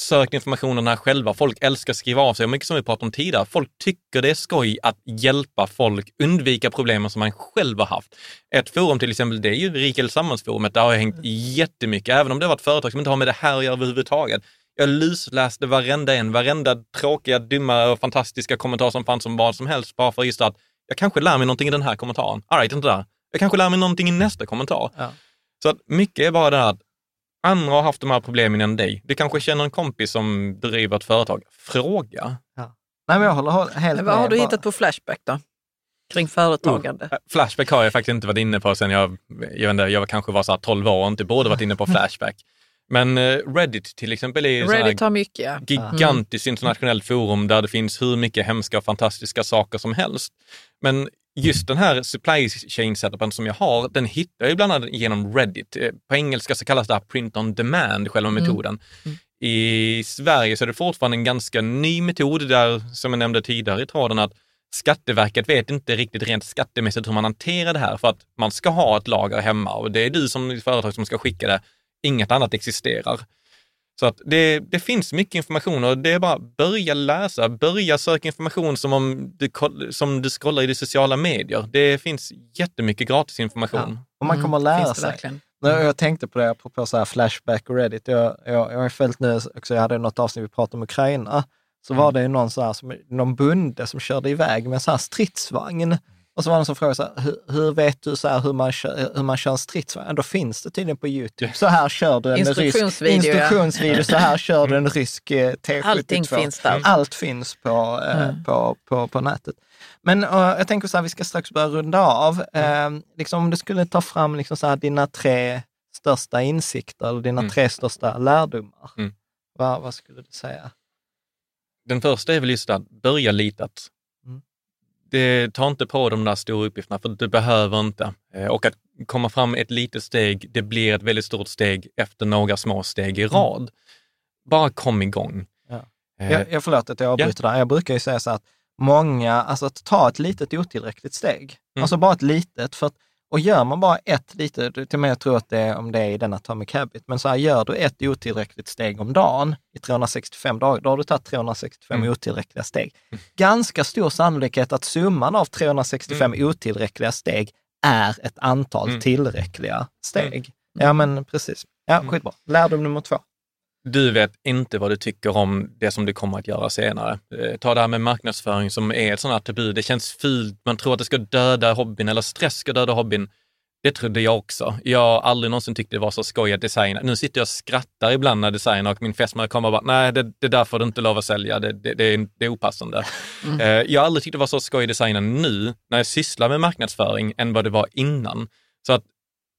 S3: sökt informationen här själva. Folk älskar att skriva av sig. Och mycket som vi pratade om tidigare, folk tycker det är skoj att hjälpa folk undvika problemen som man själv har haft. Ett forum till exempel, det är ju Rika Sammansforumet. Där har jag hängt jättemycket, även om det var ett företag som inte har med det här att göra överhuvudtaget. Jag lusläste varenda en, varenda tråkiga, dumma och fantastiska kommentar som fanns om vad som helst, bara för just att jag kanske lär mig någonting i den här kommentaren. All right, inte där. Jag kanske lär mig någonting i nästa kommentar.
S1: Ja.
S3: Så att mycket är bara det här att andra har haft de här problemen än dig. Du kanske känner en kompis som driver ett företag. Fråga.
S1: Nej, men jag håller helt
S2: Men
S1: med.
S2: vad har du
S1: Bara-
S2: hittat på Flashback då? Kring företagande?
S3: Uh, Flashback har jag faktiskt inte varit inne på sen jag, jag, inte, jag kanske var så här 12 år och inte borde varit inne på Flashback. Men eh, Reddit till exempel är
S2: Reddit har mycket, ja.
S3: gigantiskt internationellt forum där det finns hur mycket hemska och fantastiska saker som helst. Men just den här supply chain setupen som jag har, den hittar jag bland annat genom Reddit. Eh, På engelska så kallas det här print on demand, själva metoden. I Sverige så är det fortfarande en ganska ny metod där, som jag nämnde tidigare i tråden, att Skatteverket vet inte riktigt rent skattemässigt hur man hanterar det här för att man ska ha ett lager hemma och det är du som företag som ska skicka det. Inget annat existerar. Så att det, det finns mycket information och det är bara börja läsa, börja söka information som om du, som du scrollar i de sociala medier. Det finns jättemycket gratis information.
S1: Och man kommer att lära
S2: det
S1: sig.
S2: verkligen?
S1: Nej, Jag tänkte på det apropå så här Flashback och Reddit. Jag, jag, jag har följt nu också, jag hade något avsnitt vi pratade om Ukraina, så var det ju någon, så här, som, någon bonde som körde iväg med en så här stridsvagn. Och så var det någon som frågade så här, hur, hur vet du så här hur, man kör, hur man kör en stridsvagn? Ja, Då finns det tydligen på YouTube. Så här kör du en rysk
S2: Instruktionsvideo, ja.
S1: instruktionsvideo, så här kör du en rysk eh, T72.
S2: Allting finns där.
S1: Allt finns på, eh,
S2: Mm.
S1: på, på, på nätet. Men eh, jag tänker så här, vi ska strax börja runda av. Eh, liksom om du skulle ta fram liksom så här, dina tre största insikter eller dina
S3: Mm.
S1: tre största lärdomar,
S3: Mm.
S1: vad, vad skulle du säga?
S3: Den första är väl just att börja litet.
S1: Mm.
S3: Det, ta inte på de där stora uppgifterna, för du behöver inte. Eh, Och att komma fram ett litet steg, det blir ett väldigt stort steg efter några små steg i rad. Bara kom igång.
S1: Ja.
S3: Eh,
S1: Jag, jag förlåt att jag avbryter där. Jag brukar ju säga så att många, alltså att ta ett litet otillräckligt steg.
S3: Mm.
S1: Alltså bara ett litet. För att, och gör man bara ett litet, till och med jag tror att det är om det är i den Atomic Habit, men så här gör du ett otillräckligt steg om dagen i 365 dagar, då har du tagit 365
S3: Mm.
S1: otillräckliga steg. Ganska stor sannolikhet att summan av 365 otillräckliga steg är ett antal
S3: Mm.
S1: tillräckliga steg. Ja men precis. Ja,
S3: Mm.
S1: skitbra. Lärdom nummer två.
S3: Du vet inte vad du tycker om det som du kommer att göra senare. Eh, Ta det här med marknadsföring som är ett sånt här tabu. Det känns fult, man tror att det ska döda hobbyn eller stress ska döda hobbyn. Det trodde jag också. Jag har aldrig någonsin tyckt det var så skoj att designa. Nu sitter jag och skrattar ibland när designar och min fästmö kommer och bara, nej det, det där får du inte lov att sälja, det, det, det, är, det är opassande. Eh, Jag har aldrig tyckt det var så skoj att designa nu när jag sysslar med marknadsföring än vad det var innan. Så att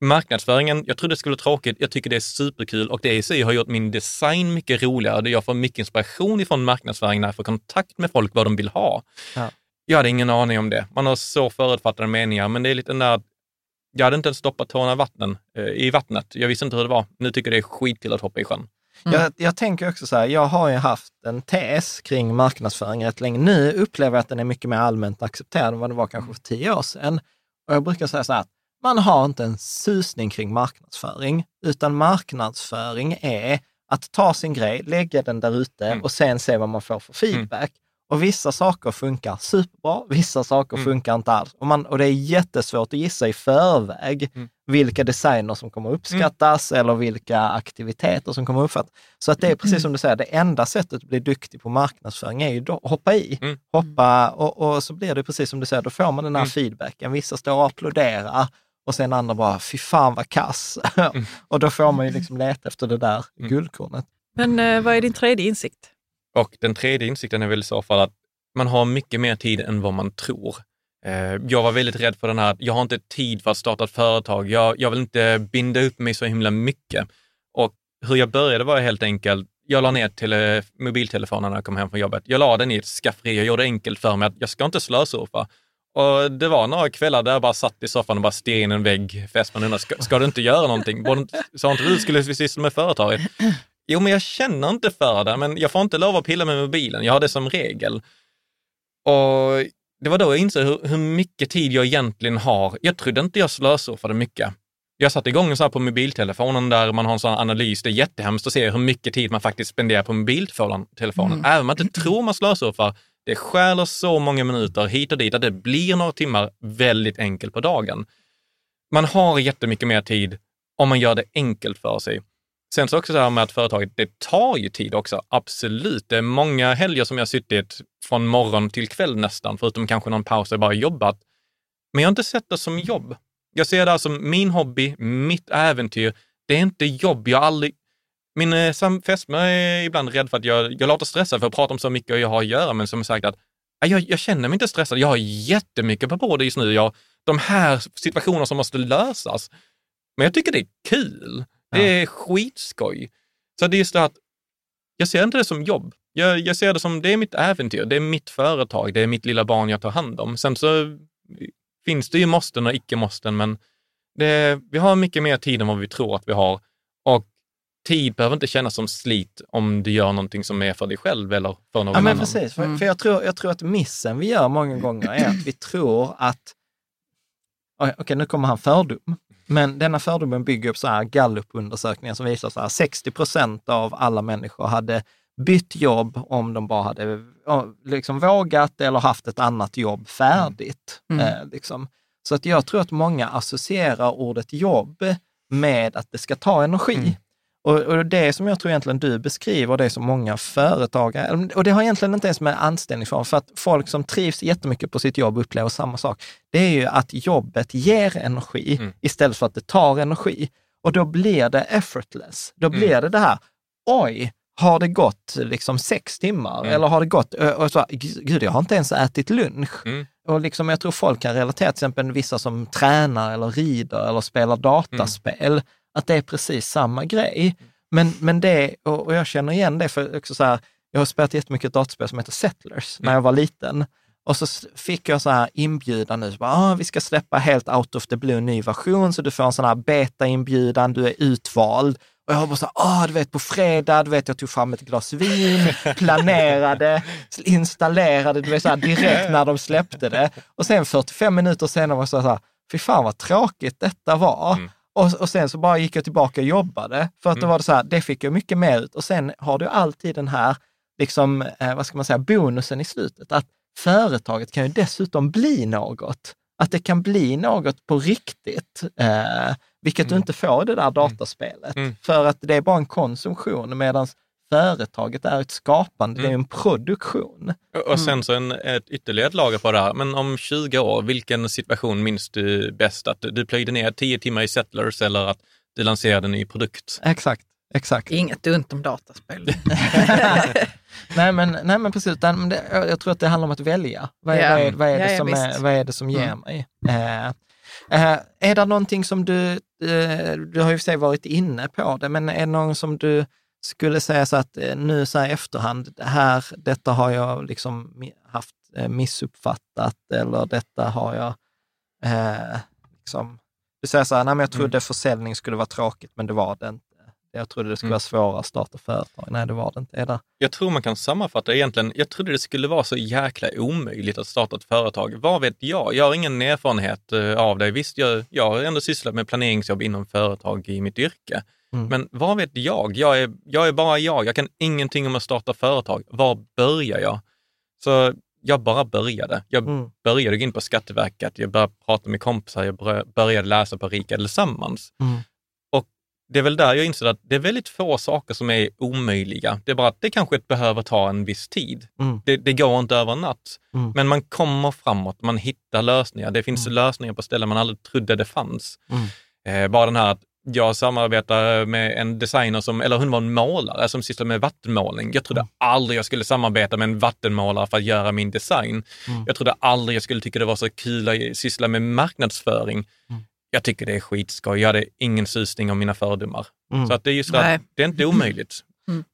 S3: marknadsföringen, jag trodde det skulle vara tråkigt, jag tycker det är superkul och det i sig har gjort min design mycket roligare. Jag får mycket inspiration ifrån marknadsföring när jag får kontakt med folk vad de vill ha.
S1: Ja.
S3: Jag hade ingen aning om det. Man har så förutfattade meningar, men det är lite den där jag hade inte ens stoppat tårna i, vattnen, eh, i vattnet. Jag visste inte hur det var. Nu tycker jag det är skitkul att hoppa i sjön.
S1: Jag, jag tänker också så här, jag har ju haft en tes kring marknadsföring rätt länge. Nu upplever jag att den är mycket mer allmänt accepterad än vad det var kanske för tio år sedan. Och jag brukar säga så här, att man har inte en susning kring marknadsföring, utan marknadsföring är att ta sin grej, lägga den där ute
S3: Mm.
S1: och sen se vad man får för feedback. Och vissa saker funkar superbra, vissa saker
S3: Mm.
S1: funkar inte alls. Och, man, och det är jättesvårt att gissa i förväg
S3: Mm.
S1: vilka designer som kommer uppskattas eller vilka aktiviteter som kommer uppfattas. Så att det är precis som du säger, det enda sättet att bli duktig på marknadsföring är ju då, hoppa i.
S3: Mm.
S1: Hoppa, och, och så blir det precis som du säger, då får man den här
S3: Mm.
S1: feedbacken. Vissa står och applåderar och sen andra bara, fy fan vad kass. och då får man ju liksom leta efter det där
S3: Mm.
S1: guldkornet.
S2: Men eh, vad är din tredje insikt?
S3: Och den tredje insikten är väl i så fall att man har mycket mer tid än vad man tror. Eh, Jag var väldigt rädd för den här, jag har inte tid för att starta ett företag. Jag, jag vill inte binda upp mig så himla mycket. Och hur jag började var helt enkelt, jag la ner till eh, mobiltelefonen när jag kom hem från jobbet. Jag la den i ett skafferi och gjorde det enkelt för mig att jag ska inte slösurfa. Och det var några kvällar där jag bara satt i soffan och bara stirrade in en vägg. Fästman undrade, ska, ska du inte göra någonting? Sa inte du skulle syssla med företaget? Jo, men jag känner inte för det, men jag får inte lov att pilla med mobilen. Jag har det som regel. Och det var då jag insåg hur, hur mycket tid jag egentligen har. Jag trodde inte jag slösurfade mycket. Jag satte igång en så här på mobiltelefonen där man har en sån här analys. Det är jättehemskt att se hur mycket tid man faktiskt spenderar på mobiltelefonen. Även om man inte tror man slösurfar. Det stjäler så många minuter hit och dit att det blir några timmar väldigt enkelt på dagen. Man har jättemycket mer tid om man gör det enkelt för sig. Sen så också det här med att företaget, det tar ju tid också, absolut. Det är många helger som jag har suttit från morgon till kväll nästan, förutom kanske någon paus där jag bara jobbat. Men jag har inte sett det som jobb. Jag ser det här som min hobby, mitt äventyr. Det är inte jobb. Jag har aldrig... Min eh, fästmö är ibland rädd för att jag, jag låter stressad för att prata om så mycket jag har att göra, men som sagt att "Nej, jag, jag känner mig inte stressad. Jag har jättemycket på bordet just nu. Jag, de här situationerna som måste lösas. Men jag tycker det är kul. Det är skitskoj. Så det är just det att jag ser inte det som jobb. Jag, jag ser det som, det är mitt äventyr, det är mitt företag, det är mitt lilla barn jag tar hand om. Sen så finns det ju måsten och icke-måsten, men det, vi har mycket mer tid än vad vi tror att vi har. Och tid behöver inte kännas som slit om du gör någonting som är för dig själv eller för någon
S1: Ja, men
S3: annan.
S1: precis. För, för jag, tror, jag tror att missen vi gör många gånger är att vi tror att... Okej, nu kommer han fördom. Men denna fördomen bygger upp så här gallupundersökningar som visar så här 60 procent av alla människor hade bytt jobb om de bara hade liksom vågat eller haft ett annat jobb färdigt.
S2: Mm.
S1: Eh, liksom. Så att jag tror att många associerar ordet jobb med att det ska ta energi. Och, och det som jag tror egentligen du beskriver, det som många företagare, och det har egentligen inte ens med anställningsform, för att folk som trivs jättemycket på sitt jobb upplever samma sak. Det är ju att jobbet ger energi
S3: Mm.
S1: istället för att det tar energi. Och då blir det effortless. Då blir det det här, oj, har det gått liksom sex timmar?
S3: Mm.
S1: Eller har det gått, och så, gud, jag har inte ens ätit lunch.
S3: Mm.
S1: Och liksom, jag tror folk kan relatera, till exempel vissa som tränar eller rider eller spelar dataspel, att det är precis samma grej. Men, men det, och, jag känner igen det, för också så här, jag har spelat jättemycket dataspel som heter Settlers när jag var liten. Och så fick jag så här inbjudan nu, så bara, ah, vi ska släppa helt out of the blue ny version, så du får en sån här beta-inbjudan, du är utvald. Och jag var bara så här, ah, du vet på fredag, du vet jag tog fram ett glas vin, planerade, installerade, du vet så här, direkt när de släppte det. Och sen 45 minuter senare var jag så här, fy fan vad tråkigt detta var.
S3: Mm.
S1: Och, och sen så bara gick jag tillbaka och jobbade, för att då var det så här, det fick jag mycket mer ut. Och sen har du alltid den här, liksom, eh, vad ska man säga, bonusen i slutet, att företaget kan ju dessutom bli något. Att det kan bli något på riktigt, eh, vilket du inte får i det där dataspelet.
S3: Mm.
S1: För att det är bara en konsumtion, medan företaget är ett skapande, det är en produktion.
S3: Och- sen så en, ett ytterligare ett lager på det här. Men om 20 år, vilken situation minns du bäst? Att du plöjde ner 10 timmar i Settlers eller att du lanserade en ny produkt?
S1: Exakt, exakt.
S2: Inget ont om dataspel.
S1: nej, men, nej men precis, utan, det, jag tror att det handlar om att välja. Vad är,
S2: Ja.
S1: vad är, vad är,
S2: Ja,
S1: det,
S2: ja,
S1: som är,
S2: visst.
S1: vad är det som ger
S2: Mm.
S1: mig? Eh, eh, är det någonting som du, eh, du har ju för sig varit inne på det, men är det någon som du skulle säga så att eh, nu så här efterhand, det här, detta har jag liksom haft eh, missuppfattat eller detta har jag eh, liksom, du säger så här, nej men jag trodde försäljning skulle vara tråkigt, men det var det inte. Jag trodde det skulle
S3: Mm.
S1: vara svårare att starta företag. Nej, det var det inte. Det?
S3: Jag tror man kan sammanfatta egentligen. Jag trodde det skulle vara så jäkla omöjligt att starta ett företag. Vad vet jag? Jag har ingen erfarenhet eh, av det. Visst, jag, jag har ändå sysslat med planeringsjobb inom företag i mitt yrke.
S1: Mm.
S3: Men vad vet jag? Jag är, jag är bara jag. Jag kan ingenting om att starta företag. Var börjar jag? Så jag bara började. Jag
S1: Mm.
S3: började gå in på Skatteverket, jag började prata med kompisar, jag började- läsa på Rika Tillsammans.
S1: Mm.
S3: Och det är väl där jag insåg att det är väldigt få saker som är omöjliga. Det är bara att det kanske behöver ta en viss tid.
S1: Mm.
S3: Det, det går inte över en natt.
S1: Mm.
S3: Men man kommer framåt, man hittar lösningar. Det finns lösningar på ställen man aldrig trodde det fanns.
S1: Mm.
S3: Eh, bara den här att jag samarbetar med en designer som, eller hon var en målare som sysslar med vattenmålning. Jag trodde aldrig jag skulle samarbeta med en vattenmålare för att göra min design.
S1: Mm.
S3: Jag trodde aldrig jag skulle tycka det var så kul att syssla med marknadsföring.
S1: Mm.
S3: Jag tycker det är skitskoj. Jag hade ingen susning om mina fördomar.
S1: Mm.
S3: Så att det är just att det är inte omöjligt.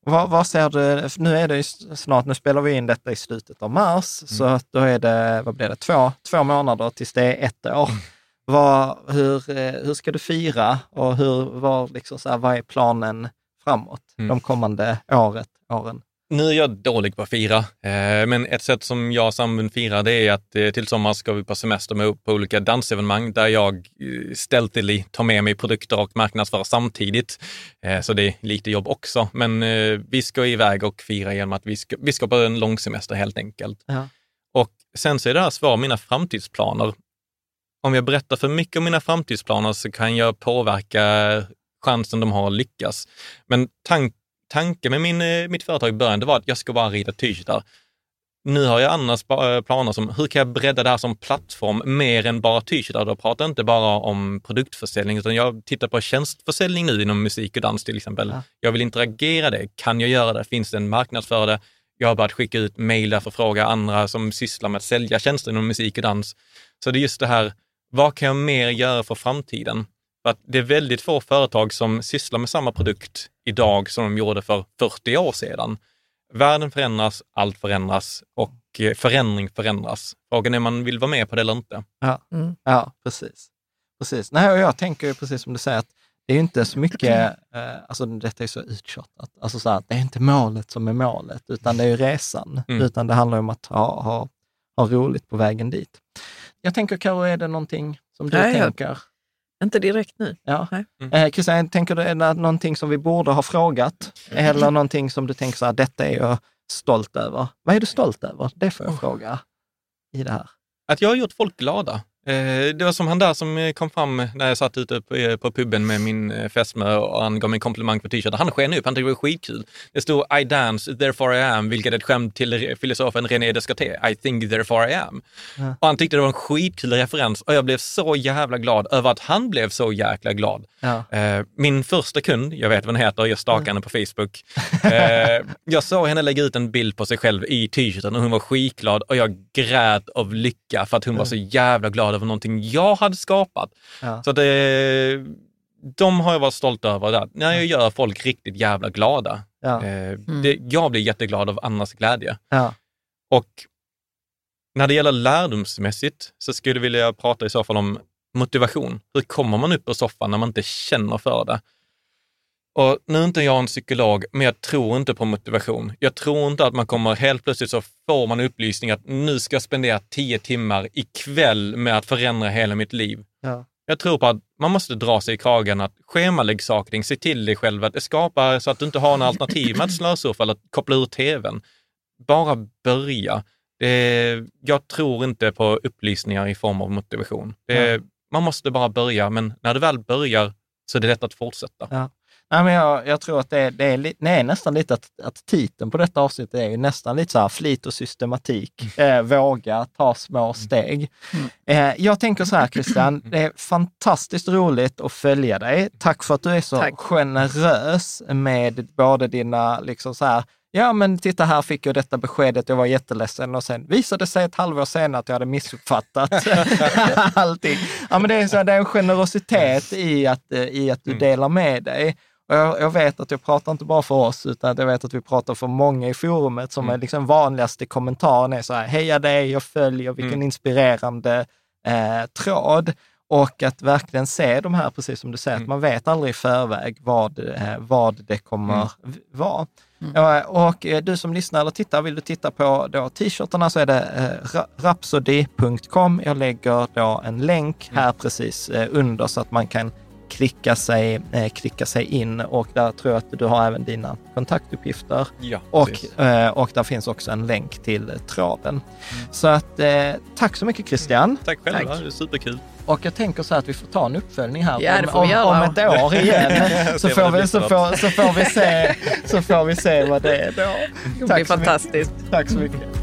S1: Vad, vad ser du, nu är det ju snart, nu spelar vi in detta i slutet av mars, så att då är det, vad blir det, två, två månader tills det är ett år. Vad, hur, eh, hur ska du fira och hur, var, liksom så här, vad är planen framåt
S3: Mm.
S1: de kommande året, åren?
S3: Nu är jag dålig på att fira, eh, men ett sätt som jag och sambon firar det är att eh, till sommar ska vi på semester med på olika dansevenemang där jag stealthily tar med mig produkter och marknadsför samtidigt. Så det är lite jobb också, men vi ska iväg och fira genom att vi ska, vi ska på en lång semester helt enkelt.
S1: Ja.
S3: Och sen så är det här svar mina framtidsplaner. Om jag berättar för mycket om mina framtidsplaner så kan jag påverka chansen de har att lyckas. Men tank, tanken med min, eh, mitt företag i början det var att jag ska bara rita t-shirtar. Nu har jag spa- eh, planer som hur kan jag bredda det här som plattform mer än bara t-shirtar? Då pratar jag inte bara om produktförsäljning utan jag tittar på tjänstförsäljning nu inom musik och dans till exempel.
S1: Ja.
S3: Jag vill interagera det. Kan jag göra det? Finns det en marknad för det? Jag har börjat skicka ut mejl för att fråga andra som sysslar med att sälja tjänster inom musik och dans. Så det är just det här, vad kan jag mer göra för framtiden? För att det är väldigt få företag som sysslar med samma produkt idag som de gjorde för 40 år sedan. Världen förändras, allt förändras och eh, förändring förändras. Frågan är om man vill vara med på det eller inte.
S1: Ja,
S2: Mm.
S1: ja precis. precis. Nej, och jag tänker precis som du säger, att det är inte så mycket, eh, alltså detta är så uttjatat, alltså så här, det är inte målet som är målet, utan det är ju resan,
S3: Mm.
S1: utan det handlar om att ha, ha, ha roligt på vägen dit. Jag tänker, Karo, är det någonting som du
S2: Nej, jag-
S1: tänker?
S2: Inte direkt nu.
S1: Ja.
S2: Nej.
S1: Eh, Christian, tänker du, är det någonting som vi borde ha frågat? Eller någonting som du tänker så här, detta är jag stolt över. Vad är du stolt över? Det får jag fråga i det här.
S3: Att jag har gjort folk glada. Eh, Det var som han där som eh, kom fram när jag satt ute på, eh, på puben med min fästmö och han gav mig en komplimang för t-shirten. Han sken upp, han tyckte det var skitkul. Det stod I dance, therefore I am, vilket är ett skämt till filosofen René Descartes. I think, therefore I am.
S1: Ja.
S3: Och han tyckte det var en skitkul referens och jag blev så jävla glad över att han blev så jäkla glad.
S1: Ja.
S3: Min första kund, jag vet vad hon heter, jag stalkade henne på Facebook. Jag såg henne lägga ut en bild på sig själv i t-shirten och hon var skitglad och jag grät av lycka för att hon var så jävla glad över någonting jag hade skapat.
S1: Ja.
S3: Så det, de har jag varit stolt över. Där. När jag gör folk riktigt jävla glada.
S1: Ja.
S3: Eh, det, jag blir jätteglad av andras glädje.
S1: Ja.
S3: Och när det gäller lärdomsmässigt så skulle jag vilja prata i så fall om motivation. Hur kommer man upp ur soffan när man inte känner för det? Och nu är inte jag en psykolog, men jag tror inte på motivation. Jag tror inte att man kommer helt plötsligt så får man upplysning att nu ska jag spendera tio timmar ikväll med att förändra hela mitt liv.
S1: Ja.
S3: Jag tror på att man måste dra sig i kragen, att schemalägg saker, se till dig själv, att det skapar så att du inte har en alternativ med att slösurfa eller att koppla ur tvn. Bara börja. Det, jag tror inte på upplysningar i form av motivation. Det, Man måste bara börja, men när du väl börjar så är det lätt att fortsätta.
S1: Ja. Nej, men jag, jag tror att det, det, är, li- är nästan lite att, att titeln på detta avsnitt är ju nästan lite så här flit och systematik. Eh, våga ta små steg. Eh, jag tänker så här Christian, det är fantastiskt roligt att följa dig. Tack för att du är så
S2: Tack.
S1: generös med både dina, liksom så här, ja men titta här fick jag detta beskedet, jag var jätteledsen och sen visade det sig ett halvår senare att jag hade missuppfattat allting. Ja men det är, så, det är en generositet i att, eh, i att du delar med dig. Och jag, jag vet att jag pratar inte bara för oss, utan att jag vet att vi pratar för många i forumet som är liksom vanligaste kommentaren är så här, heja dig, jag följer, vilken inspirerande eh, tråd. Och att verkligen se de här, precis som du säger, att man vet aldrig i förväg vad, eh, vad det kommer v- vara. Ja, och eh, du som lyssnar eller tittar, vill du titta på t-shirtarna så är det eh, ra- rhapsody.com. Jag lägger då en länk här precis eh, under så att man kan klicka sig, eh, klicka sig in och där tror jag att du har även dina kontaktuppgifter.
S3: Ja,
S1: och, eh, och där finns också en länk till traven. Så att eh, tack så mycket Christian.
S3: Tack själva,
S2: Tack.
S3: det är superkul.
S1: Och jag tänker så här att vi får ta en uppföljning här
S2: Ja, det
S1: om,
S2: får vi
S1: om,
S2: göra.
S1: om ett år igen. så, får vi, så,
S3: för
S1: får, så, får vi se, så får vi se vad det är då.
S2: Det blir
S1: så mycket.
S2: fantastiskt.
S1: Tack så mycket.